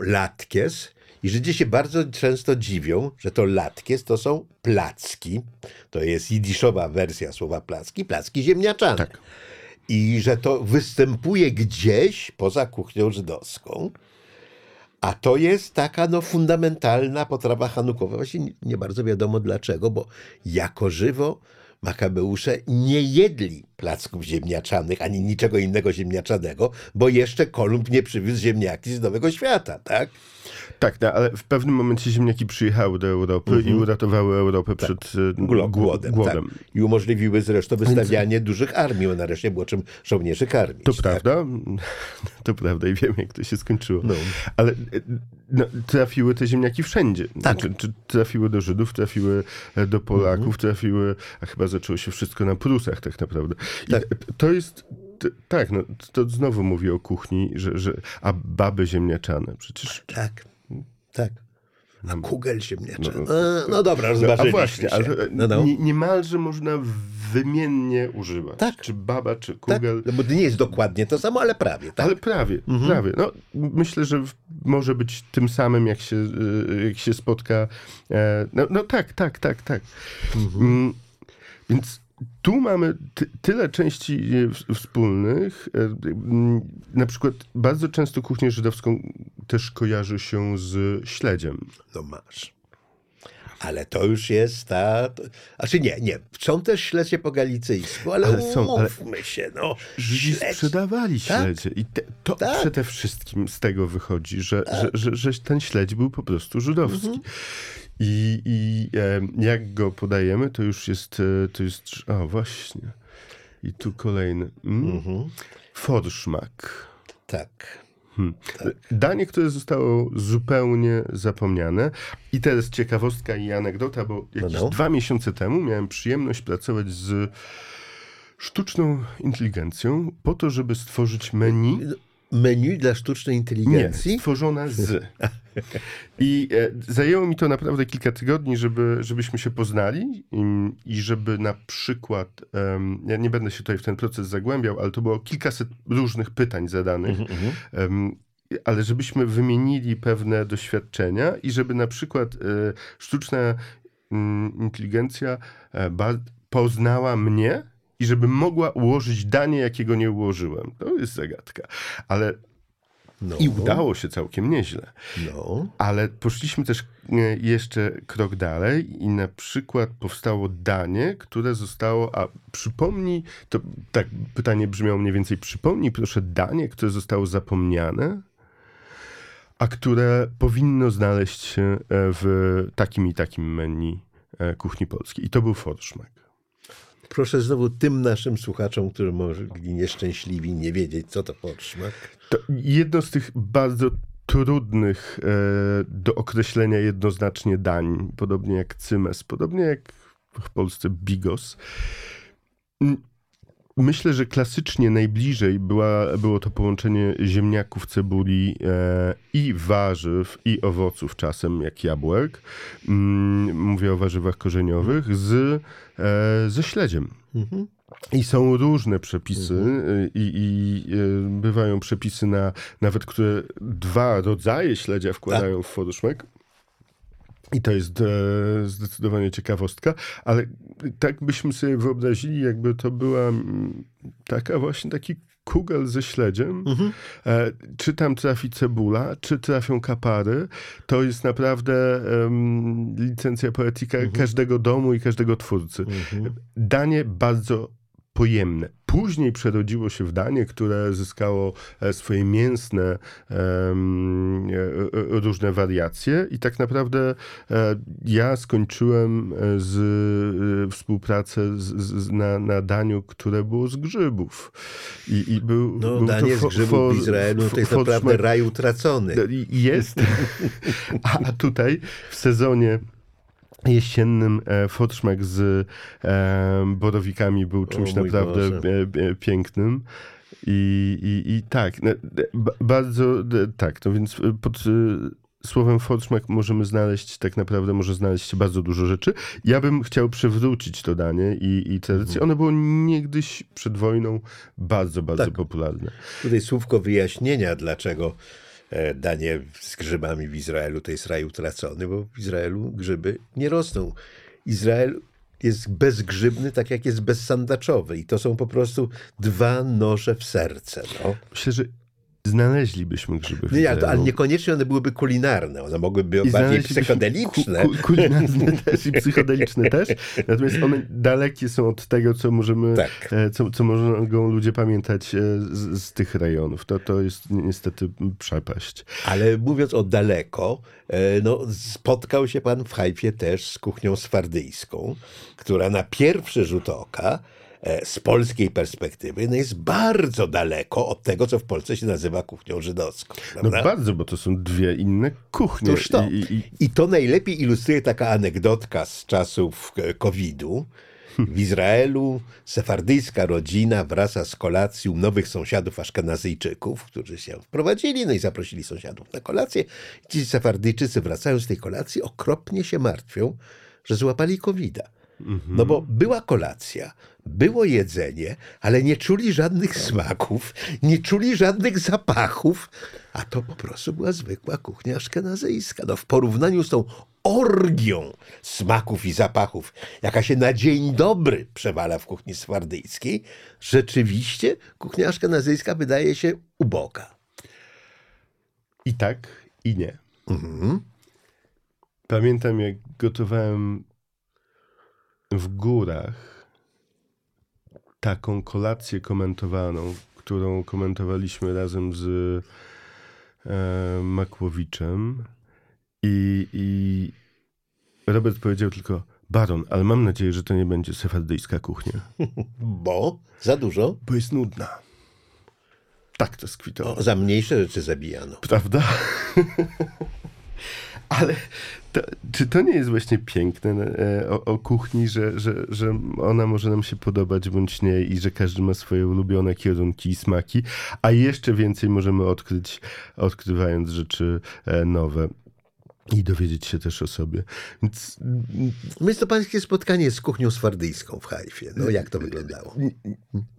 latkies, i Żydzi się bardzo często dziwią, że to latkies to są placki. To jest jidiszowa wersja słowa placki, placki ziemniaczane. Tak. i że to występuje gdzieś poza kuchnią żydowską. A to jest taka no, fundamentalna potrawa hanukowa. Właśnie nie, nie bardzo wiadomo dlaczego, bo jako żywo Makabeusze nie jedli placków ziemniaczanych, ani niczego innego ziemniaczanego, bo jeszcze Kolumb nie przywiózł ziemniaki z Nowego Świata, tak? Tak, no, ale w pewnym momencie ziemniaki przyjechały do Europy i uratowały Europę przed e, Glo- głodem. głodem. Tak. I umożliwiły zresztą wystawianie dużych armii, bo nareszcie było czym żołnierzy karmić. To tak? prawda, to prawda i wiem, jak to się skończyło. No. Ale e, no, trafiły te ziemniaki wszędzie. Tak. Czy trafiły do Żydów, trafiły e, do Polaków, Mhm. trafiły, a chyba zaczęło się wszystko na Prusach tak naprawdę. Tak. to jest, tak, no, to znowu mówię o kuchni, że, że, a baby ziemniaczane, przecież... Tak, tak. A kugel ziemniaczany. No, No, no dobra, No, a rozważyliśmy właśnie, ale no, no. Nie, niemalże można wymiennie używać. Tak. Czy baba, czy Tak, kugel. no bo nie jest dokładnie to samo, ale prawie, tak? Ale prawie, prawie. No, myślę, że może być tym samym, jak się, y, jak się spotka. E, No, no tak, tak, tak, tak. Mm, Więc tu mamy ty, tyle części e, wspólnych. E, Na przykład bardzo często kuchnię żydowską też kojarzy się z śledziem. No masz. Ale to już jest ta... Znaczy nie, nie. Są też śledzie po galicyjsku, ale, Ale są, ale- umówmy się, no. Żydzi Śledź- sprzedawali Tak. śledzie. I te, to Tak. przede wszystkim z tego wychodzi, że, że, że, że ten śledź był po prostu żydowski. Mhm. I, i e, jak go podajemy, to już jest, e, to jest, o właśnie. I tu kolejny. Mm? Mhm. Forszmak. Tak. Danie, które zostało zupełnie zapomniane. I teraz ciekawostka i anegdota, bo jakieś no. dwa miesiące temu miałem przyjemność pracować z sztuczną inteligencją po to, żeby stworzyć menu. Menu dla sztucznej Nie, inteligencji? stworzone z. I e, zajęło mi to naprawdę kilka tygodni, żeby, żebyśmy się poznali i, żeby na przykład, ja nie będę się tutaj w ten proces zagłębiał, ale to było kilkaset różnych pytań zadanych, Mhm, mhm. ale żebyśmy wymienili pewne doświadczenia i żeby na przykład e, sztuczna mm, inteligencja e, poznała mnie i żeby mogła ułożyć danie, jakiego nie ułożyłem. To jest zagadka. Ale No, i udało się całkiem nieźle. No. Ale poszliśmy też jeszcze krok dalej i na przykład powstało danie, które zostało, a przypomnij, to tak pytanie brzmiało mniej więcej, przypomnij proszę danie, które zostało zapomniane, a które powinno znaleźć się e, w takim i takim menu e, kuchni polskiej. I to był forszmak. Proszę znowu tym naszym słuchaczom, którzy mogli nieszczęśliwi nie wiedzieć, co to podszmak. To jedno z tych bardzo trudnych e, do określenia jednoznacznie dań, podobnie jak cymes, podobnie jak w Polsce bigos. Myślę, że klasycznie najbliżej była, było to połączenie ziemniaków, cebuli e, i warzyw, i owoców czasem, jak jabłek. Mm, mówię o warzywach korzeniowych, z, e, ze śledziem. Mhm. I są różne przepisy y, i, i y, bywają przepisy na nawet, które dwa rodzaje śledzia wkładają w forszmek. I to jest e, zdecydowanie ciekawostka, ale tak byśmy sobie wyobrazili, jakby to była mm, taka właśnie taki kugel ze śledziem. E, czy tam trafi cebula, czy trafią kapary, to jest naprawdę em, licencja poetyka każdego domu i każdego twórcy. Danie bardzo pojemne. Później przerodziło się w danie, które zyskało e, swoje mięsne e, e, różne wariacje i tak naprawdę ja skończyłem z współpracę z, z, na, na daniu, które było z grzybów. I, i był, No, był danie to z grzybów fo- w Izraelu to jest naprawdę raj utracony. jest. A tutaj w sezonie jesiennym e, z e, borowikami był czymś naprawdę e, pięknym. I, i, I tak, no, bardzo tak, no więc pod e, słowem fotrzmak możemy znaleźć, tak naprawdę może znaleźć bardzo dużo rzeczy. Ja bym chciał przywrócić to danie i, i tradycję. Ono było niegdyś przed wojną bardzo, bardzo Tak. popularne. Tutaj słówko wyjaśnienia, dlaczego danie z grzybami w Izraelu to jest raj utracony, bo w Izraelu grzyby nie rosną. Izrael jest bezgrzybny, tak jak jest bezsandaczowy. I to są po prostu dwa noże w serce. No. Myślę, że znaleźlibyśmy grzyby w Nie, ale, to, ale niekoniecznie one byłyby kulinarne. One mogłyby być bardziej psychodeliczne. Ku, ku, kulinarne też i psychodeliczne też. Natomiast one dalekie są od tego, co możemy, Tak. e, co, co mogą ludzie pamiętać e, z, z tych rejonów. To, to jest ni- niestety przepaść. Ale mówiąc o daleko, e, no, spotkał się pan w Hajfie też z kuchnią swardyjską, która na pierwszy rzut oka z polskiej perspektywy no jest bardzo daleko od tego, co w Polsce się nazywa kuchnią żydowską. No prawda? bardzo, bo to są dwie inne kuchnie. Toż to. I, i, i, to najlepiej ilustruje taka anegdotka z czasów e, COVID-u. W Izraelu sefardyjska rodzina wraca z kolacją nowych sąsiadów aszkenazyjczyków, którzy się wprowadzili, no i zaprosili sąsiadów na kolację. Ci sefardyjczycy wracają z tej kolacji, okropnie się martwią, że złapali covid No bo była kolacja, było jedzenie, ale nie czuli żadnych smaków, nie czuli żadnych zapachów, a to po prostu była zwykła kuchnia aszkenazyjska. No w porównaniu z tą orgią smaków i zapachów, jaka się na dzień dobry przewala w kuchni swardyjskiej, rzeczywiście kuchnia aszkenazyjska wydaje się uboga. I tak, i nie. Mhm. Pamiętam, jak gotowałem w górach taką kolację komentowaną, którą komentowaliśmy razem z e, Makłowiczem. I, I Robert powiedział tylko: Baron, ale mam nadzieję, że to nie będzie sefardyjska kuchnia, Bo za dużo, bo jest nudna. Tak to skwitował. o, za mniejsze rzeczy zabijano. Prawda? Ale to, czy to nie jest właśnie piękne e, o, o kuchni, że, że, że ona może nam się podobać bądź nie i że każdy ma swoje ulubione kierunki i smaki, a jeszcze więcej możemy odkryć, odkrywając rzeczy e, nowe. I dowiedzieć się też o sobie. Więc mm, Więc to pańskie spotkanie z kuchnią swardyjską w Hajfie. No jak to wyglądało?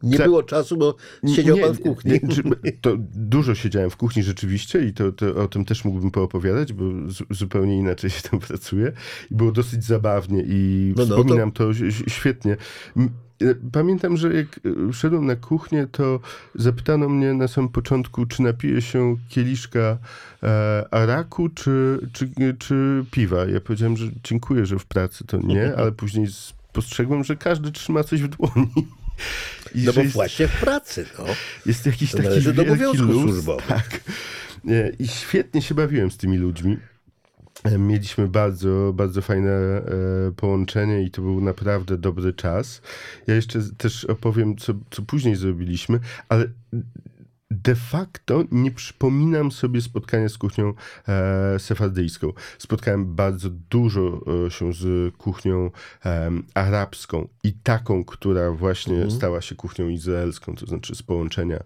Nie Prze- było czasu, bo siedział pan w kuchni. Nie, to dużo siedziałem w kuchni rzeczywiście i to, to o tym też mógłbym poopowiadać, bo zu- zupełnie inaczej się tam pracuje. I było dosyć zabawnie i No, no, wspominam to, ś- świetnie. E, Pamiętam, że jak e, szedłem na kuchnię, to zapytano mnie na samym początku, czy napiję się kieliszka e, araku, czy, czy, czy piwa. Ja powiedziałem, że dziękuję, że w pracy to nie, ale później spostrzegłem, że każdy trzyma coś w dłoni. I No bo jest- właśnie w pracy, no. jest jakiś To taki do wielki obowiązków luz. służbowych. Tak. E, I świetnie się bawiłem z tymi ludźmi. E, Mieliśmy bardzo, bardzo fajne e, połączenie i to był naprawdę dobry czas. Ja jeszcze też opowiem, co, co później zrobiliśmy, ale de facto nie przypominam sobie spotkania z kuchnią e, sefardyjską. Spotkałem bardzo dużo e, się z kuchnią em, arabską i taką, która właśnie stała się kuchnią izraelską, to znaczy z połączenia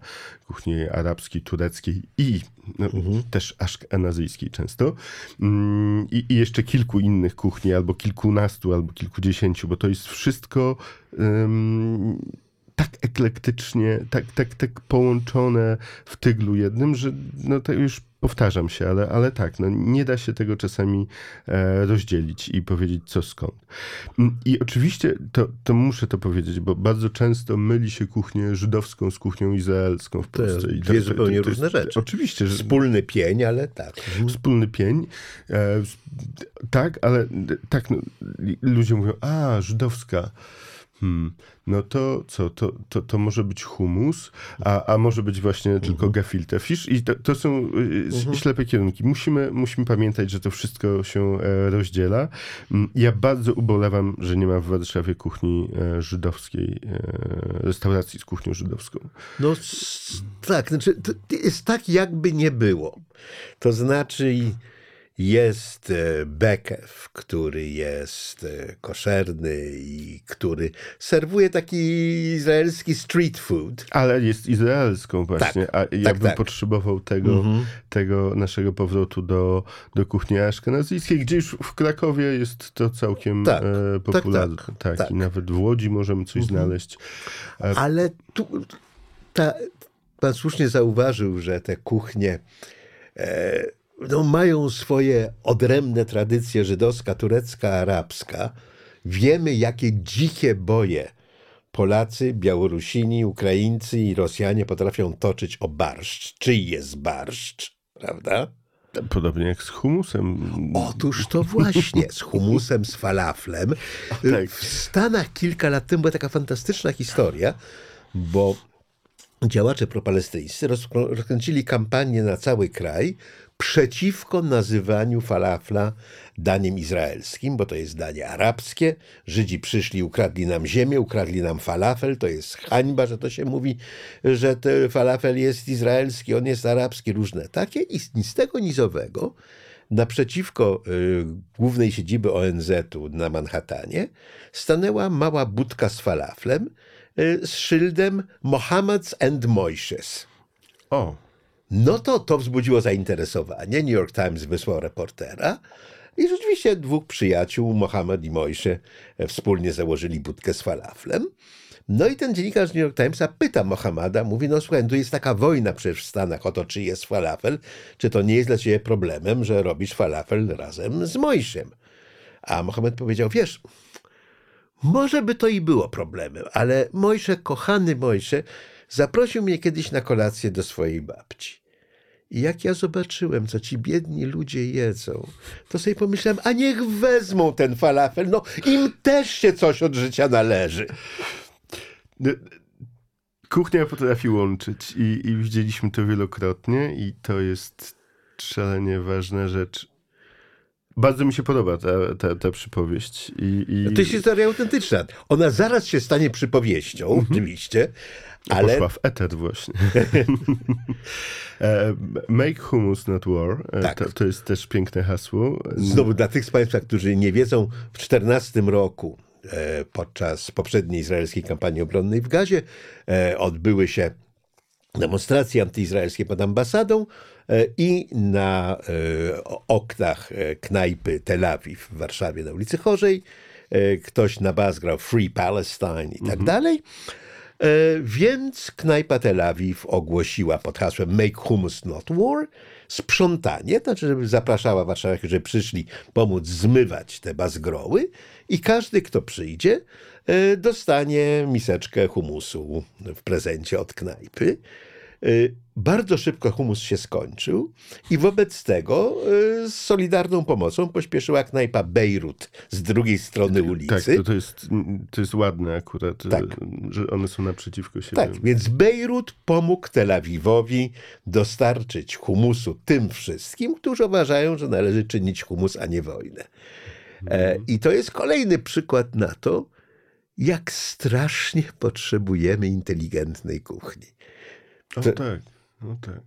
kuchni arabskiej, tureckiej i no, też aszkenazyjskiej często. Mm, I, I jeszcze kilku innych kuchni, albo kilkunastu, albo kilkudziesięciu, bo to jest wszystko tak eklektycznie, tak, tak, tak połączone w tyglu jednym, że no to już powtarzam się, ale, ale tak, no nie da się tego czasami e, rozdzielić i powiedzieć co skąd. Mm, I oczywiście to, to muszę to powiedzieć, bo bardzo często myli się kuchnię żydowską z kuchnią izraelską w To Polsce. I dwie zupełnie różne jest- rzeczy. Oczywiście, że Wspólny pień, ale tak. wspólny pień. E, tak, ale tak, no, ludzie mówią, a, żydowska. Hmm, no to co, to, to, to może być humus, a, a może być właśnie tylko gefilte fish i to, to są y, s- ślepe kierunki. Musimy, musimy pamiętać, że to wszystko się e, rozdziela. Mm, Ja bardzo ubolewam, że nie ma w Warszawie kuchni e, żydowskiej, e, restauracji z kuchnią żydowską. No tak, znaczy to jest tak jakby nie było. To znaczy jest e, bekew, który jest e, koszerny i który serwuje taki izraelski street food. Ale jest izraelską właśnie, a ja tak, bym tak. potrzebował tego, tego naszego powrotu do, do kuchni aszkenazyjskiej, gdzie już w Krakowie jest to całkiem Tak, e, tak, popularne. tak, Tak, tak. i nawet w Łodzi możemy coś znaleźć. Ale tu ta, pan słusznie zauważył, że te kuchnie e, no, mają swoje odrębne tradycje żydowska, turecka, arabska. wiemy, jakie dzikie boje Polacy, Białorusini, Ukraińcy i Rosjanie potrafią toczyć o barszcz. Czyj jest barszcz, prawda? Podobnie jak z humusem. Otóż to właśnie, z humusem, z falaflem. tak. W Stanach kilka lat temu była taka fantastyczna historia, bo działacze propalestyńscy rozkręcili kampanię na cały kraj przeciwko nazywaniu falafla daniem izraelskim, bo to jest danie arabskie. Żydzi przyszli, ukradli nam ziemię, ukradli nam falafel. To jest hańba, że to się mówi, że ten falafel jest izraelski, on jest arabski, różne takie. I z- tego nizowego naprzeciwko y, głównej siedziby ONZ-u na Manhattanie stanęła mała budka z falaflem y, z szyldem Mohammeds and Moishes. O, No to to wzbudziło zainteresowanie. New York Times wysłał reportera i rzeczywiście dwóch przyjaciół, Mohamed i Mojsze, wspólnie założyli budkę z falaflem. No i ten dziennikarz New York Timesa pyta Mohameda, mówi, no słuchaj, tu jest taka wojna przecież w Stanach o to, czy jest falafel, czy to nie jest dla ciebie problemem, że robisz falafel razem z Mojszem. A Mohamed powiedział, wiesz, może by to i było problemem, ale Mojsze, kochany Mojsze, zaprosił mnie kiedyś na kolację do swojej babci. I jak ja zobaczyłem, co ci biedni ludzie jedzą, to sobie pomyślałem, a niech wezmą ten falafel, no im też się coś od życia należy. Kuchnia potrafi łączyć i, i widzieliśmy to wielokrotnie i to jest szalenie ważna rzecz. Bardzo mi się podoba ta, ta, ta przypowieść. I, i To jest historia autentyczna. Ona zaraz się stanie przypowieścią, oczywiście, ale poszła w eter właśnie. E, Make hummus, not war. E, Tak. To, to jest też piękne hasło. Znowu dla tych z Państwa, którzy nie wiedzą, w 14 roku e, podczas poprzedniej izraelskiej kampanii obronnej w Gazie odbyły się demonstracje antyizraelskie pod ambasadą i na e, oknach e, knajpy Tel Awiw w Warszawie na ulicy Chorzej e, ktoś na bas grał Free Palestine i tak dalej. E, Więc knajpa Tel Awiw ogłosiła pod hasłem Make Hummus Not War sprzątanie, to znaczy, żeby zapraszała warszawiaków, żeby przyszli pomóc zmywać te bazgroły i każdy, kto przyjdzie, e, dostanie miseczkę humusu w prezencie od knajpy. E, Bardzo szybko humus się skończył i wobec tego e, z solidarną pomocą pośpieszyła knajpa Bejrut z drugiej strony Tak, ulicy. to, to, jest, to jest ładne akurat, Tak. że one są naprzeciwko siebie. Tak, więc Bejrut pomógł Tel Awiwowi dostarczyć humusu tym wszystkim, którzy uważają, że należy czynić humus, a nie wojnę. E, I to jest kolejny przykład na to, jak strasznie potrzebujemy inteligentnej kuchni. O to- tak, no tak.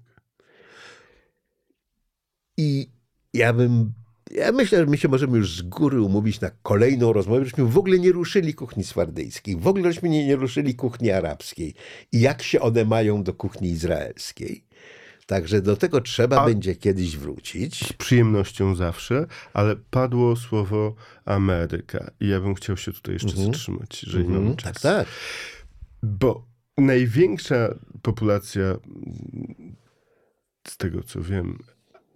I ja bym. Ja myślę, że my się możemy już z góry umówić na kolejną rozmowę, żeśmy w ogóle nie ruszyli kuchni swardyjskiej, w ogóle żeśmy nie, nie ruszyli kuchni arabskiej i jak się one mają do kuchni izraelskiej. Także do tego trzeba A- będzie kiedyś wrócić. Z przyjemnością zawsze, ale padło słowo Ameryka i ja bym chciał się tutaj jeszcze zatrzymać, jeżeli mamy Mhm, czas. tak, tak. Bo największa populacja, z tego co wiem,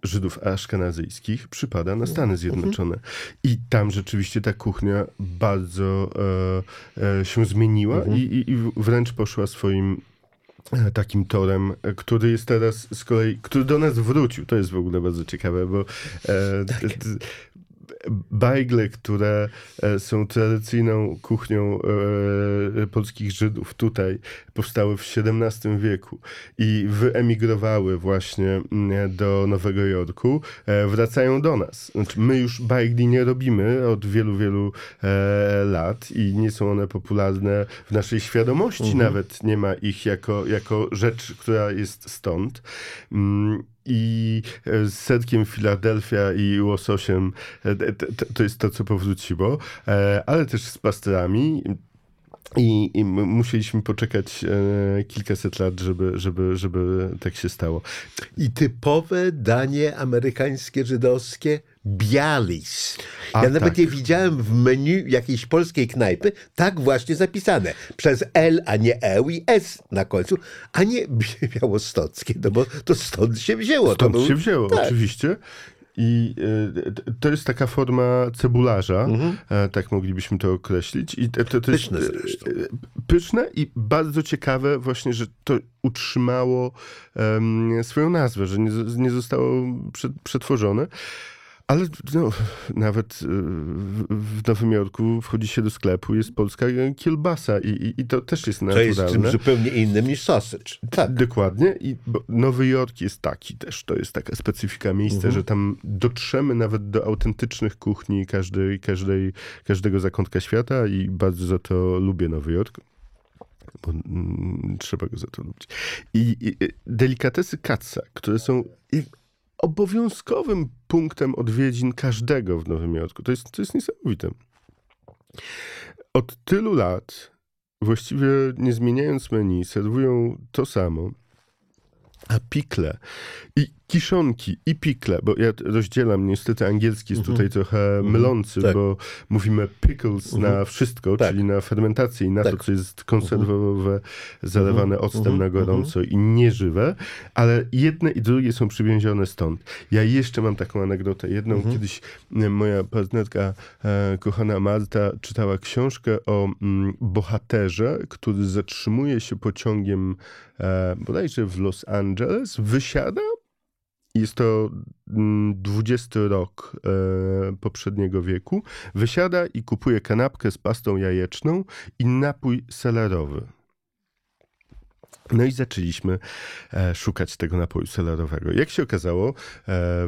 Żydów aszkenazyjskich przypada na Stany Zjednoczone. I tam rzeczywiście ta kuchnia bardzo e, e, się zmieniła i, i, i wręcz poszła swoim e, takim torem, który jest teraz z kolei, który do nas wrócił. To jest w ogóle bardzo ciekawe, bo e, t- t- bajgle, które e, są tradycyjną kuchnią e, polskich Żydów tutaj, powstały w XVII wieku i wyemigrowały właśnie mm, do Nowego Jorku, e, wracają do nas. Znaczy, my już bajgli nie robimy od wielu, wielu e, lat i nie są one popularne w naszej świadomości, nawet nie ma ich jako, jako rzecz, która jest stąd. I e, z setkiem Filadelfia i łososiem e, to jest to, co powróciło, e, ale też z pastrami. I, I musieliśmy poczekać e, kilkaset lat, żeby, żeby, żeby tak się stało. I typowe danie amerykańskie, żydowskie bialis. A, ja nawet tak. je widziałem w menu jakiejś polskiej knajpy, tak właśnie zapisane. Przez L, a nie E i S na końcu, a nie białostockie, no bo to stąd się wzięło. to Stąd był- się wzięło, tak. oczywiście. I t- to jest taka forma cebularza, Mhm. e, tak moglibyśmy to określić. I to, to jest, Pyszne e, zresztą. e, Pyszne i bardzo ciekawe właśnie, że to utrzymało em, swoją nazwę, że nie, nie zostało prze- przetworzone. Ale no, nawet y, w, Nowym Jorku wchodzi się do sklepu, jest polska kielbasa i, i, i to też jest To naturalne. jest czymś zupełnie innym niż sausage. Tak. Dokładnie. I Nowy Jork jest taki też, to jest taka specyfika miejsca, Mhm. że tam dotrzemy nawet do autentycznych kuchni każdej, każdej, każdego zakątka świata i bardzo za to lubię Nowy Jork. Bo mm, trzeba go za to lubić. I, i i delikatesy Katza, które są obowiązkowym punktem odwiedzin każdego w Nowym Jorku. To jest, to jest niesamowite. Od tylu lat, właściwie nie zmieniając menu, serwują to samo. A pikle i kiszonki i pikle, bo ja rozdzielam, niestety angielski jest tutaj trochę mylący, Tak. bo mówimy pickles na wszystko, Tak. czyli na fermentację i na to, Tak. co jest konserwowe, zalewane octem na gorąco i nieżywe, ale jedne i drugie są przywięzione stąd. Ja jeszcze mam taką anegdotę. Jedną kiedyś moja partnerka, e, kochana Marta, czytała książkę o mm, bohaterze, który zatrzymuje się pociągiem e, bodajże w Los Angeles, wysiada jest to mm, 20 rok e, poprzedniego wieku. Wysiada i kupuje kanapkę z pastą jajeczną i napój selerowy. No i zaczęliśmy e, szukać tego napoju selerowego. Jak się okazało, e,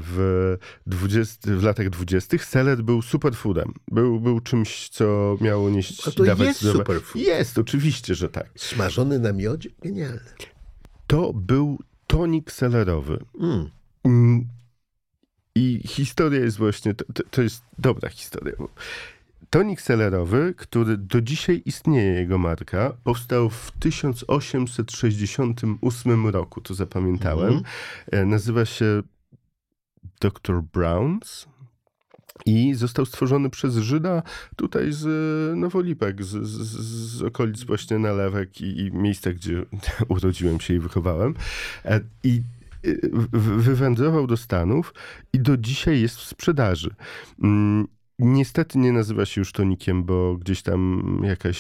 w, 20, w latach 20. seler był superfoodem. Był, był czymś, co miało nieść A to dawać jest zdrowe- superfood. Jest, oczywiście, że tak. Smażony na miodzie? Genialne. To był tonik selerowy. Mm. Mm, I historia jest właśnie, to, to, jest dobra historia. Tonik selerowy, który do dzisiaj istnieje, jego marka, powstał w 1868 roku, to zapamiętałem. E, Nazywa się Dr. Browns. I został stworzony przez Żyda tutaj z e, Nowolipek, z, z, z okolic właśnie Nalewek i, i miejsca, gdzie urodziłem się i wychowałem. E, I wywędrował do Stanów i do dzisiaj jest w sprzedaży. Mm, Niestety nie nazywa się już tonikiem, bo gdzieś tam jakaś,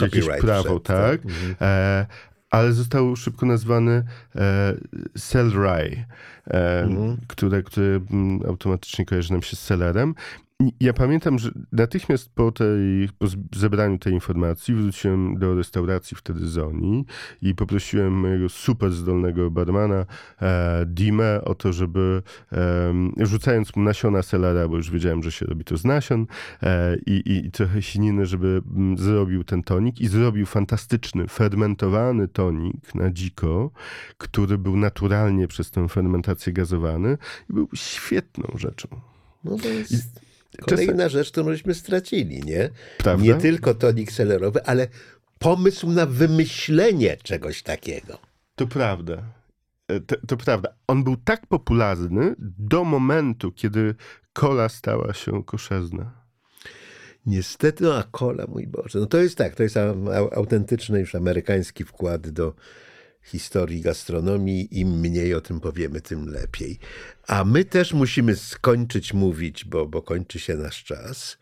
jakieś prawo, tak? tak? Mhm. E, ale został szybko nazwany e, Cell Rye, e, Mhm. które, które mm, automatycznie kojarzy nam się z selerem. I Ja pamiętam, że natychmiast po, tej, po zebraniu tej informacji wróciłem do restauracji wtedy Zoni i poprosiłem mojego super zdolnego barmana e, Dimę o to, żeby em, rzucając mu nasiona selera, bo już wiedziałem, że się robi to z nasion e, i, i, i trochę sininy, żeby mm, zrobił ten tonik i zrobił fantastyczny, fermentowany tonik na dziko, który był naturalnie przez tę fermentację gazowany i był świetną rzeczą. No to jest czasem- kolejna rzecz, którą żeśmy stracili, nie? Prawda? Nie tylko tonik selerowy, ale pomysł na wymyślenie czegoś takiego. To prawda. E, To, to prawda. On był tak popularny do momentu, kiedy kola stała się koszerna. Niestety, no a kola, mój Boże. No to jest tak, to jest au- au- autentyczny już amerykański wkład do historii gastronomii. Im mniej o tym powiemy, tym lepiej. A my też musimy skończyć mówić, bo, bo kończy się nasz czas.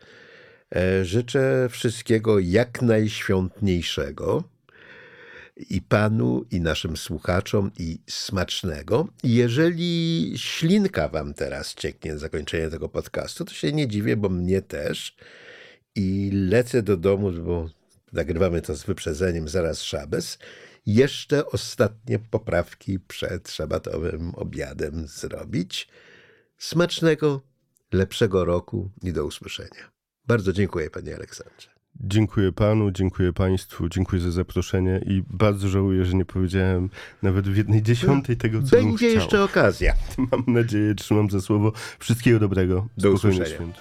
E, Życzę wszystkiego jak najświątniejszego i panu, i naszym słuchaczom, i smacznego. Jeżeli ślinka wam teraz cieknie zakończenie tego podcastu, to się nie dziwię, bo mnie też. I lecę do domu, bo nagrywamy to z wyprzedzeniem zaraz szabes. Jeszcze ostatnie poprawki przed szabatowym obiadem zrobić. Smacznego, lepszego roku i do usłyszenia. Bardzo dziękuję, panie Aleksandrze. Dziękuję panu, dziękuję państwu, dziękuję za zaproszenie i bardzo żałuję, że nie powiedziałem nawet w jednej dziesiątej tego, co bym Będzie chciał. jeszcze okazja. Mam nadzieję, trzymam za słowo. Wszystkiego dobrego. Do Spokojnych usłyszenia. świąt.